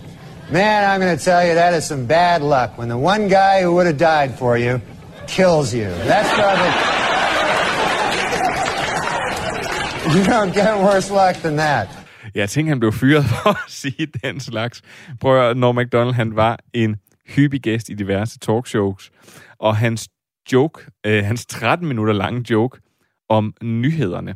Man, I'm going to tell you, that is some bad luck when the one guy who would have died for you kills you. That's probably. you don't get worse luck than that. Jeg tænker, han blev fyret for at sige den slags. Prøv at Norm MacDonald, han var en hyppig gæst i diverse talkshows, og hans joke, øh, hans 13 minutter lange joke om nyhederne,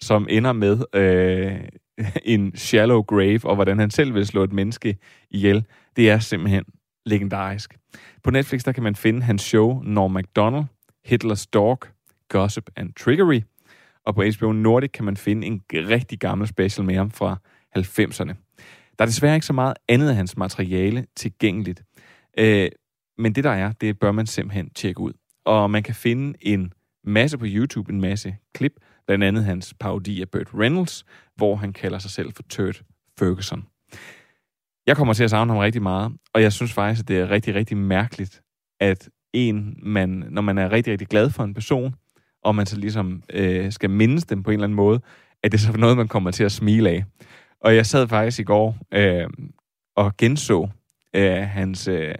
som ender med øh, en shallow grave, og hvordan han selv vil slå et menneske ihjel, det er simpelthen legendarisk. På Netflix, der kan man finde hans show Norm MacDonald, Hitler's Dog, Gossip and Trickery, og på HBO Nordic kan man finde en rigtig gammel special med ham fra 90'erne. Der er desværre ikke så meget andet af hans materiale tilgængeligt. Øh, men det der er, det bør man simpelthen tjekke ud. Og man kan finde en masse på YouTube, en masse klip, blandt andet hans parodi af Burt Reynolds, hvor han kalder sig selv for Turt Ferguson. Jeg kommer til at savne ham rigtig meget, og jeg synes faktisk, at det er rigtig, rigtig mærkeligt, at en, man, når man er rigtig, rigtig glad for en person, og man så ligesom øh, skal mindes dem på en eller anden måde, at det er så noget, man kommer til at smile af. Og jeg sad faktisk i går øh, og genså øh, hans, øh,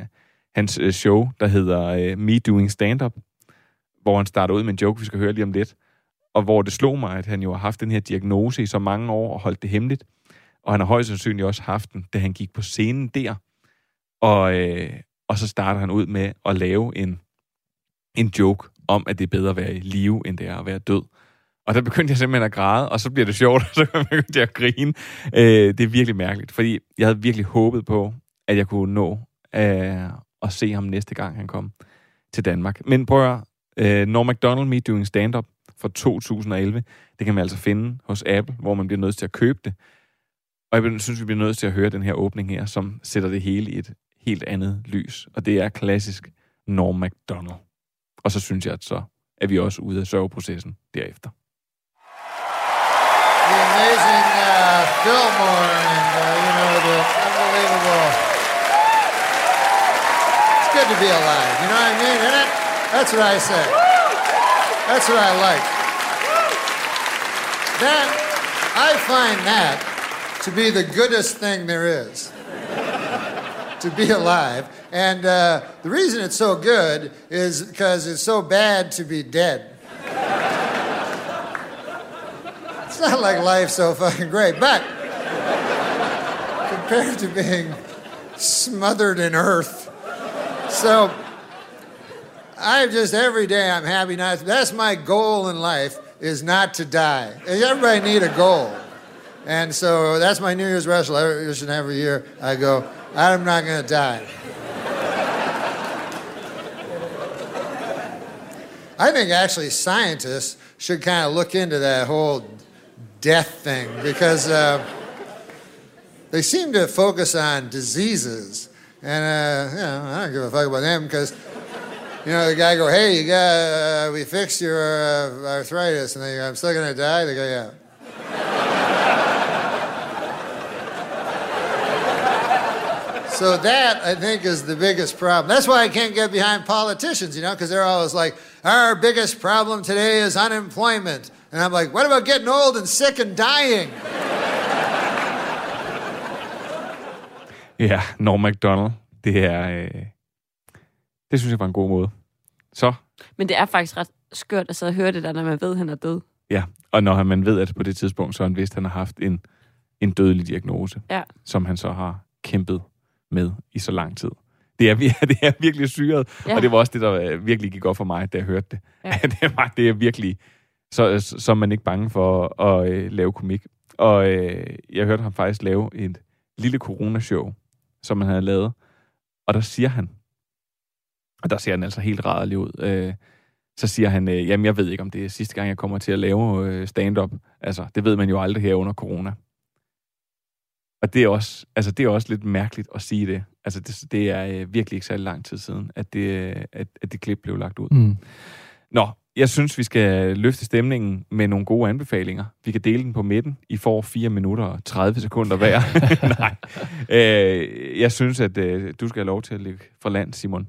hans øh, show, der hedder øh, Me Doing Stand-Up, hvor han starter ud med en joke, vi skal høre lige om lidt, og hvor det slog mig, at han jo har haft den her diagnose i så mange år og holdt det hemmeligt, og han har højst sandsynligt også haft den, da han gik på scenen der, og, øh, og så starter han ud med at lave en, en joke om, at det er bedre at være i live, end det er at være død. Og der begyndte jeg simpelthen at græde, og så bliver det sjovt, og så begyndte jeg at grine. Øh, det er virkelig mærkeligt, fordi jeg havde virkelig håbet på, at jeg kunne nå øh, at se ham næste gang, han kom til Danmark. Men prøv at øh, Norm MacDonald Me Doing Stand-Up fra 2011, det kan man altså finde hos Apple, hvor man bliver nødt til at købe det. Og jeg synes, vi bliver nødt til at høre den her åbning her, som sætter det hele i et helt andet lys. Og det er klassisk Norm MacDonald. Og så synes jeg, at så er vi også ude af sørgeprocessen derefter. The amazing uh, Fillmore and, uh, you know, the unbelievable. It's good to be alive, you know what I mean, isn't it? That's what I say. That's what I like. That, I find that to be the goodest thing there is. to be alive. And uh, the reason it's so good is because it's so bad to be dead. it's not like life's so fucking great, but compared to being smothered in earth. So I just every day I'm happy not. That's my goal in life is not to die. Everybody need a goal, and so that's my New Year's resolution every year. I go, I'm not going to die. I think actually scientists should kind of look into that whole death thing because uh, they seem to focus on diseases, and uh, you know, I don't give a fuck about them because you know the guy go, "Hey, you got uh, we fixed your uh, arthritis," and they go, "I'm still gonna die." They go, "Yeah." So that I think is the biggest problem. That's why I can't get behind politicians, you know, because they're always like, "Our biggest problem today is unemployment," and I'm like, "What about getting old and sick and dying?" Ja, Norm MacDonald. Det er... Øh, det synes jeg var en god måde. Så, Men det er faktisk ret skørt at sidde og høre det der, når man ved, at han er død. ja. Og når man ved, at på det tidspunkt, så han vidst, at han har haft en, en dødelig diagnose, Ja. som han så har kæmpet med i så lang tid. Det er, det er virkelig syret, Ja. og det var også det, der øh, virkelig gik op for mig, da jeg hørte det. Ja. Det, var, det er virkelig, så, så så er man ikke bange for at øh, lave komik. Og øh, jeg hørte ham faktisk lave et lille coronashow, som han havde lavet, og der siger han, og der ser han altså helt rædderlig ud, øh, så siger han, øh, jamen jeg ved ikke, om det er sidste gang, jeg kommer til at lave øh, stand-up. Altså, det ved man jo aldrig her under corona. Og det er også, altså, det er også lidt mærkeligt at sige det. Altså, det, det er øh, virkelig ikke særlig lang tid siden, at det, øh, at, at det klip blev lagt ud. Mm. Nå, jeg synes, vi skal løfte stemningen med nogle gode anbefalinger. Vi kan dele den på midten. I får 4 minutter og 30 sekunder hver. Nej. Øh, jeg synes, at øh, du skal have lov til at ligge fra land, Simon.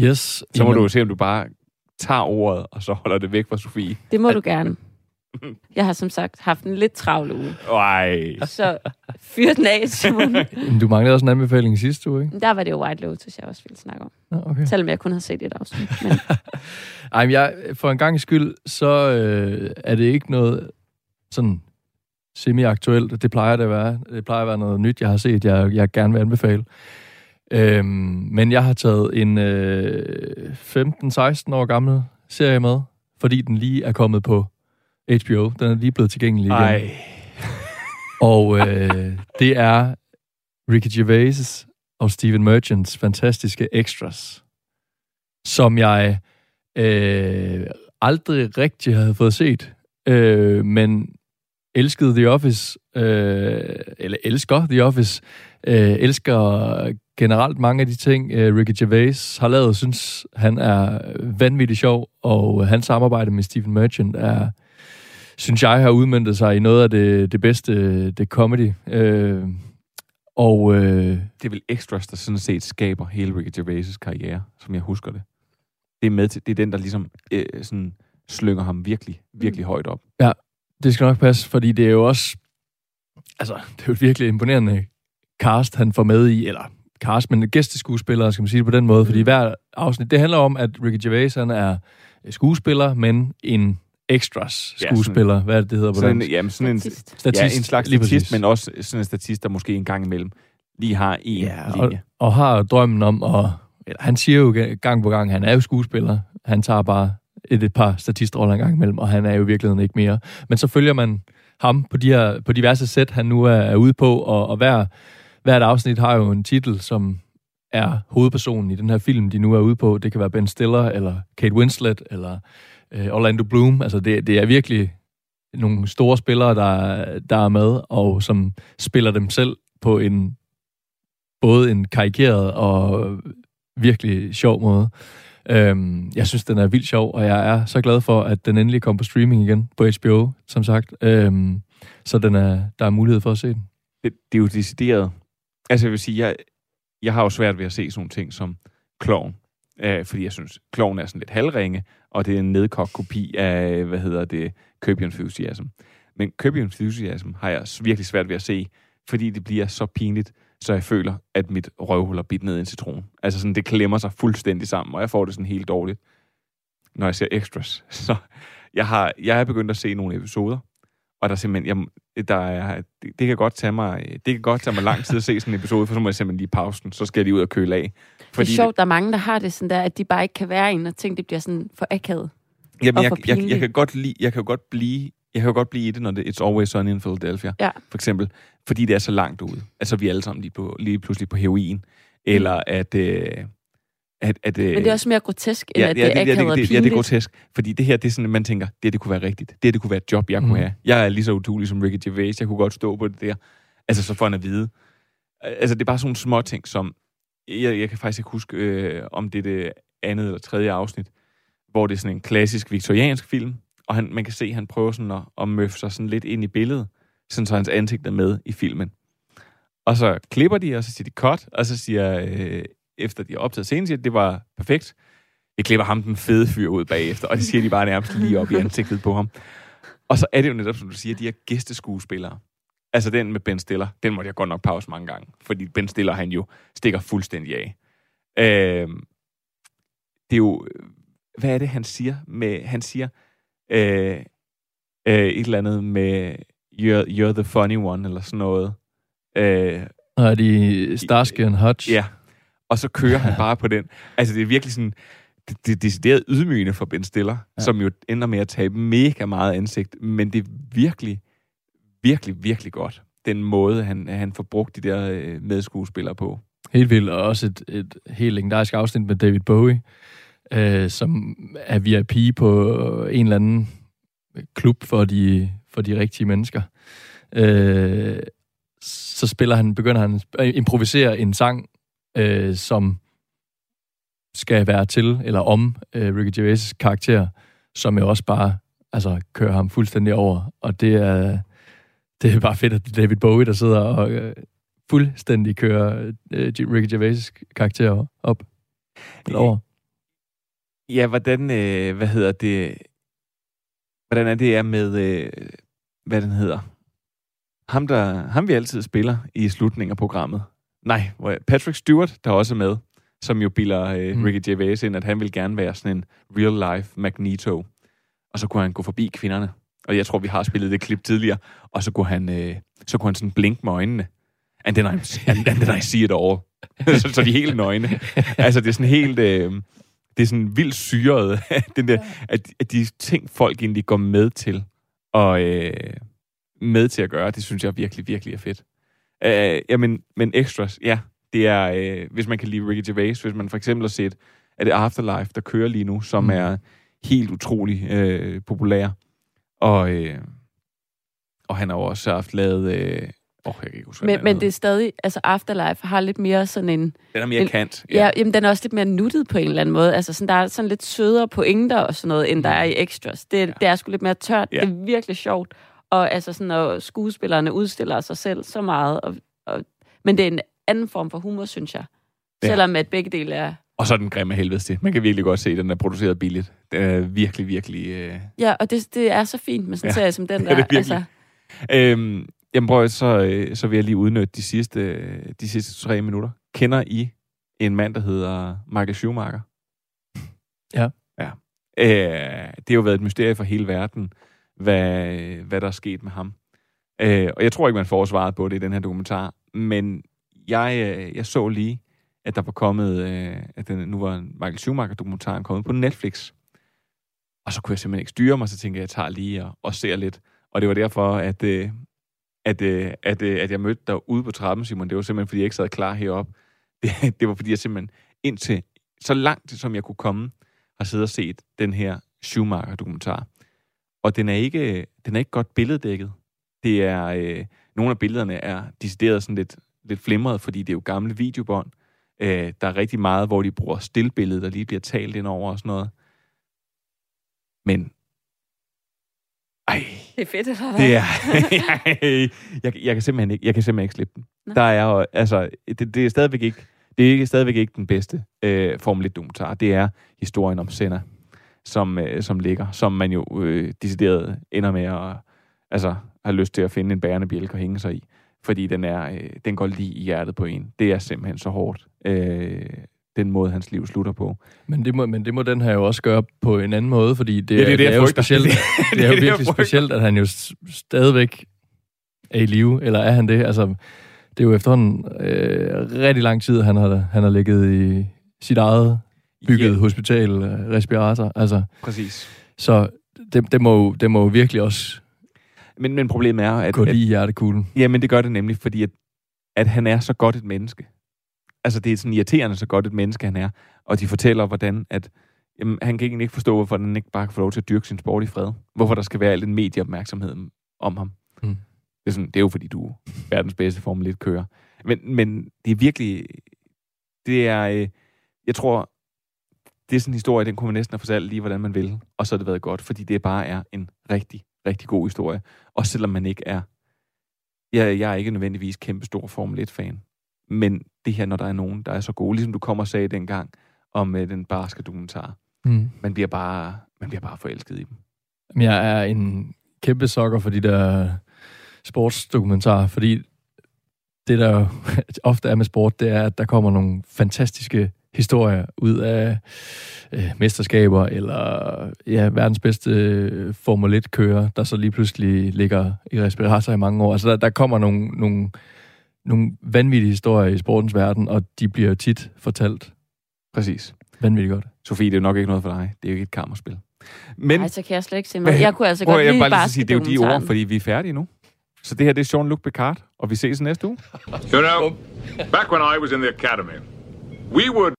Yes. Så må Jamen, du jo se, om du bare tager ordet, og så holder det væk fra Sofie. Det må du gerne. Jeg har som sagt haft en lidt travl uge. Ej. Så fyr den af, Simon. Men Du manglede også en anbefaling sidste uge, ikke? Der var det jo White Lotus, jeg også ville snakke om. Okay. Selvom jeg kun havde set et afsnit. Men Ej, men jeg, for en gang skyld, så øh, er det ikke noget sådan semi-aktuelt. Det plejer det at være. Det plejer at være noget nyt, jeg har set, jeg, jeg gerne vil anbefale. Øhm, men jeg har taget en øh, 15-16 år gammel serie med, fordi den lige er kommet på HBO. Den er lige blevet tilgængelig igen. Ej. Og øh, det er Ricky Gervais og Steven Merchants fantastiske Extras, som jeg øh, aldrig rigtig havde fået set, øh, men elskede The Office, øh, eller elsker The Office, øh, elsker generelt mange af de ting, øh, Ricky Gervais har lavet, synes han er vanvittigt sjov, og hans samarbejde med Steven Merchant er, synes jeg, har udmyndtet sig i noget af det, det bedste, det comedy. Øh, og øh, Det er vel Extras, der sådan set skaber hele Ricky Gervais' karriere, som jeg husker det. Det er, med til, det er den, der ligesom øh, sådan slynger ham virkelig, virkelig højt op. Ja, det skal nok passe, fordi det er jo også... Altså, det er jo et virkelig imponerende cast, han får med i, eller cast, men gæsteskuespillere, skal man sige det på den måde, fordi hver afsnit, det handler om, at Ricky Gervais, han er skuespiller, men en extras Ja, skuespiller. Hvad er det, det hedder på Sådan, dansk? jamen, sådan en, Statist. Statist, ja, en slags lige statist, præcis. men også sådan en statist, der måske en gang imellem lige har en Ja, og, linje. og har drømmen om at... Eller, han siger jo gang på gang, han er jo skuespiller. Han tager bare et, et par statistroller en gang imellem, og han er jo i virkeligheden ikke mere. Men så følger man ham på, de her, på diverse sæt, han nu er, er ude på, og, og hver, hvert afsnit har jo en titel, som er hovedpersonen i den her film, de nu er ude på. Det kan være Ben Stiller, eller Kate Winslet, eller øh, Orlando Bloom. Altså, det, det er virkelig nogle store spillere, der, der er med, og som spiller dem selv på en både en karikeret og virkelig sjov måde. Øhm, jeg synes, den er vildt sjov, og jeg er så glad for, at den endelig kom på streaming igen på HBO, som sagt. Øhm, så den er, der er mulighed for at se den. Det, det er jo decideret. Altså, jeg vil sige, jeg, jeg har jo svært ved at se sådan nogle ting som Kloven. Øh, fordi jeg synes, Kloven er sådan lidt halvringe, og det er en nedkogt kopi af, hvad hedder det, Curb Fusiasm. Enthusiasm. Men Curb Fusiasm Enthusiasm har jeg virkelig svært ved at se, fordi det bliver så pinligt, så jeg føler, at mit røvhul er bidt ned i en citron. Altså sådan, det klemmer sig fuldstændig sammen, og jeg får det sådan helt dårligt, når jeg ser extras. Så jeg har, jeg er begyndt at se nogle episoder, og der er simpelthen, jeg, der er, det, det, kan godt tage mig, det kan godt tage mig lang tid at se sådan en episode, for så må jeg simpelthen lige pausen, så skal jeg lige ud og køle af. det er sjovt, der er mange, der har det sådan der, at de bare ikke kan være en, og ting, det bliver sådan for akavet. Jamen, jeg, jeg, jeg, kan godt lide, jeg kan godt blive, jeg kan jo godt blive i det, når det It's Always Sunny in Philadelphia, Ja. for eksempel, fordi det er så langt ude. Altså, vi er alle sammen lige, på, lige pludselig på heroin, eller at, øh, at, at øh, Men det er også mere grotesk, end at det er ja, det, det, det, ja, det er grotesk. Fordi det her, det er sådan, at man tænker, det, det kunne være rigtigt. Det, det kunne være et job, jeg kunne Mhm. have. Jeg er lige så udulig som Ricky Gervais. Jeg kunne godt stå på det der. Altså, så får han at vide. Altså, det er bare sådan nogle små ting, som... Jeg, jeg kan faktisk ikke huske, øh, om det er det andet eller tredje afsnit, hvor det er sådan en klassisk viktoriansk film, og han, man kan se, at han prøver sådan at, at møffe sig sådan lidt ind i billedet, sådan så hans ansigt er med i filmen. Og så klipper de, og så siger de cut, og så siger, øh, efter de har optaget scenen, siger at det var perfekt. Vi klipper ham den fede fyr ud bagefter, og det siger de bare nærmest lige op i ansigtet på ham. Og så er det jo netop, som du siger, de her gæsteskuespillere. Altså den med Ben Stiller, den måtte jeg godt nok pause mange gange, fordi Ben Stiller, han jo stikker fuldstændig af. Øh, det er jo, hvad er det, han siger? Med, han siger øh, øh, et eller andet med, you're, you're the funny one, eller sådan noget. Øh, Og er de Starsky and Hutch? Ja. og så kører han bare på den. Altså, det er virkelig sådan, det, det er decideret ydmygende for Ben Stiller, ja. som jo ender med at tabe mega meget ansigt, men det er virkelig, virkelig, virkelig godt, den måde, han, han får brugt de der øh, medskuespillere på. Helt vildt, og også et, et helt legendarisk afsnit med David Bowie, øh, som er VIP på en eller anden klub for de, for de rigtige mennesker. Øh, så spiller han, begynder han at improvisere en sang, øh, som skal være til, eller om øh, Ricky Gervais' karakter, som jo også bare altså, kører ham fuldstændig over. Og det er, det er bare fedt, at det er David Bowie, der sidder og øh, fuldstændig kører øh, Ricky Gervais' karakter op. Eller over. Ja, hvordan, øh, hvad hedder det, hvordan er det er med, øh, hvad den hedder? Ham, der, ham vi altid spiller i slutningen af programmet. Nej, Patrick Stewart, der også er med, som jo bilder øh, mm. Ricky Gervais ind, at han vil gerne være sådan en real-life Magneto. Og så kunne han gå forbi kvinderne. Og jeg tror, vi har spillet det klip tidligere. Og så kunne han, øh, så kunne han sådan blinke med øjnene. And then, I, and, and then I see it all. så, så de helt nøgne. altså, det er sådan helt... Øh, det er sådan vildt syret, den der, at, at de ting, folk egentlig går med til, og øh, med til at gøre, det synes jeg virkelig, virkelig er fedt. Øh, jamen, men extras, ja, det er, øh, hvis man kan lide Ricky Gervais, hvis man for eksempel har set, at det Afterlife, der kører lige nu, som mm. er helt utrolig øh, populær. Og, øh, og han har jo også haft lavet... Øh, Oh, jeg kan ikke huske, men, men det er stadig, altså Afterlife har lidt mere sådan en... Den er mere en, kant. Ja. ja, jamen den er også lidt mere nuttet på en eller anden måde. Altså sådan, der er sådan lidt sødere pointer og sådan noget, end der er i extras. Det, ja. det er sgu lidt mere tørt. Ja. Det er virkelig sjovt. Og altså sådan, når skuespillerne udstiller sig selv så meget. Og, og, men det er en anden form for humor, synes jeg. Ja. Selvom at begge dele er... Og så den grimme helvedes til. Man kan virkelig godt se, at den er produceret billigt. Den er virkelig, virkelig... Øh... Ja, og det, det er så fint med sådan en ja. serie som den der. Ja, det er virkelig. altså... øhm, Jamen prøv, så, øh, så vil jeg lige udnytte de sidste, de sidste tre minutter. Kender I en mand, der hedder Michael Schumacher? Ja. Ja. Øh, det har jo været et mysterie for hele verden, hvad, hvad der er sket med ham. Øh, og jeg tror ikke, man får svaret på det i den her dokumentar, men jeg, øh, jeg så lige, at der var kommet, at den, nu var Michael Schumacher-dokumentaren kommet på Netflix. Og så kunne jeg simpelthen ikke styre mig, så tænkte jeg, at jeg tager lige og, og ser lidt. Og det var derfor, at, at, øh, at, øh, at jeg mødte dig ude på trappen, Simon. Det var simpelthen, fordi jeg ikke sad klar heroppe. Det, det var, fordi jeg simpelthen indtil så langt, som jeg kunne komme, har siddet og set den her Schumacher-dokumentar. Og den er ikke, den er ikke godt billeddækket. Det er, øh, nogle af billederne er decideret sådan lidt, lidt flimret, fordi det er jo gamle videobånd. Øh, der er rigtig meget, hvor de bruger stillbilledet, der lige bliver talt ind over og sådan noget. Men ej. Det er fedt, eller hvad? Det er, jeg, jeg, kan simpelthen ikke, jeg kan simpelthen ikke slippe den. Nå. Der er jo, altså, det, det er stadigvæk ikke, det er ikke, stadigvæk ikke den bedste øh, Formel 1-dokumentar. Det er historien om Senna, som, øh, som ligger, som man jo øh, decideret ender med at altså, have lyst til at finde en bærende bjælke og hænge sig i. Fordi den, er, øh, den går lige i hjertet på en. Det er simpelthen så hårdt. Øh, den måde, hans liv slutter på. Men det må, men det må den her jo også gøre på en anden måde, fordi det, ja, det, er, det, er, det er jo specielt, det, det, det er jo virkelig specielt, at han jo stadigvæk er i live, eller er han det? Altså, det er jo efterhånden øh, rigtig lang tid, han har, han har ligget i sit eget bygget yeah. hospital, respirator. Altså, Præcis. Så det, det, må, det må virkelig også men, men problemet er, at... Gå lige i hjertekuglen. Ja, men det gør det nemlig, fordi at, at han er så godt et menneske altså det er sådan irriterende så godt et menneske, han er. Og de fortæller, hvordan at, jamen, han kan egentlig ikke forstå, hvorfor han ikke bare kan få lov til at dyrke sin sport i fred. Hvorfor der skal være al den medieopmærksomhed om ham. Mm. Det, er sådan, det er jo fordi, du er verdens bedste Formel 1-kører. Men, men det er virkelig... Det er... Øh, jeg tror, det er sådan en historie, den kunne man næsten have fortalt lige, hvordan man vil. Og så har det været godt, fordi det bare er en rigtig, rigtig god historie. Også selvom man ikke er... Jeg, jeg er ikke nødvendigvis kæmpe stor Formel 1-fan. Men det her, når der er nogen, der er så gode, ligesom du kommer og sagde dengang om uh, den barske dokumentar. Mm. Man, bliver bare, man bliver bare forelsket i dem. Jeg er en kæmpe sokker for de der sportsdokumentarer, fordi det, der ofte er med sport, det er, at der kommer nogle fantastiske historier ud af øh, mesterskaber, eller ja, verdens bedste øh, Formel 1-kører, der så lige pludselig ligger i respirator i mange år. Altså, der, der kommer nogle, nogle nogle vanvittige historier i sportens verden, og de bliver tit fortalt Præcis. vanvittigt godt. Sofie, det er jo nok ikke noget for dig. Det er jo ikke et kammerspil. Men, Nej, så kan jeg slet ikke se mig. Jeg kunne altså godt jeg lide bare lige sige, det er jo de ord, fordi vi er færdige nu. Så det her, det er Jean-Luc Picard, og vi ses næste uge. You know, back when I was in the academy, we would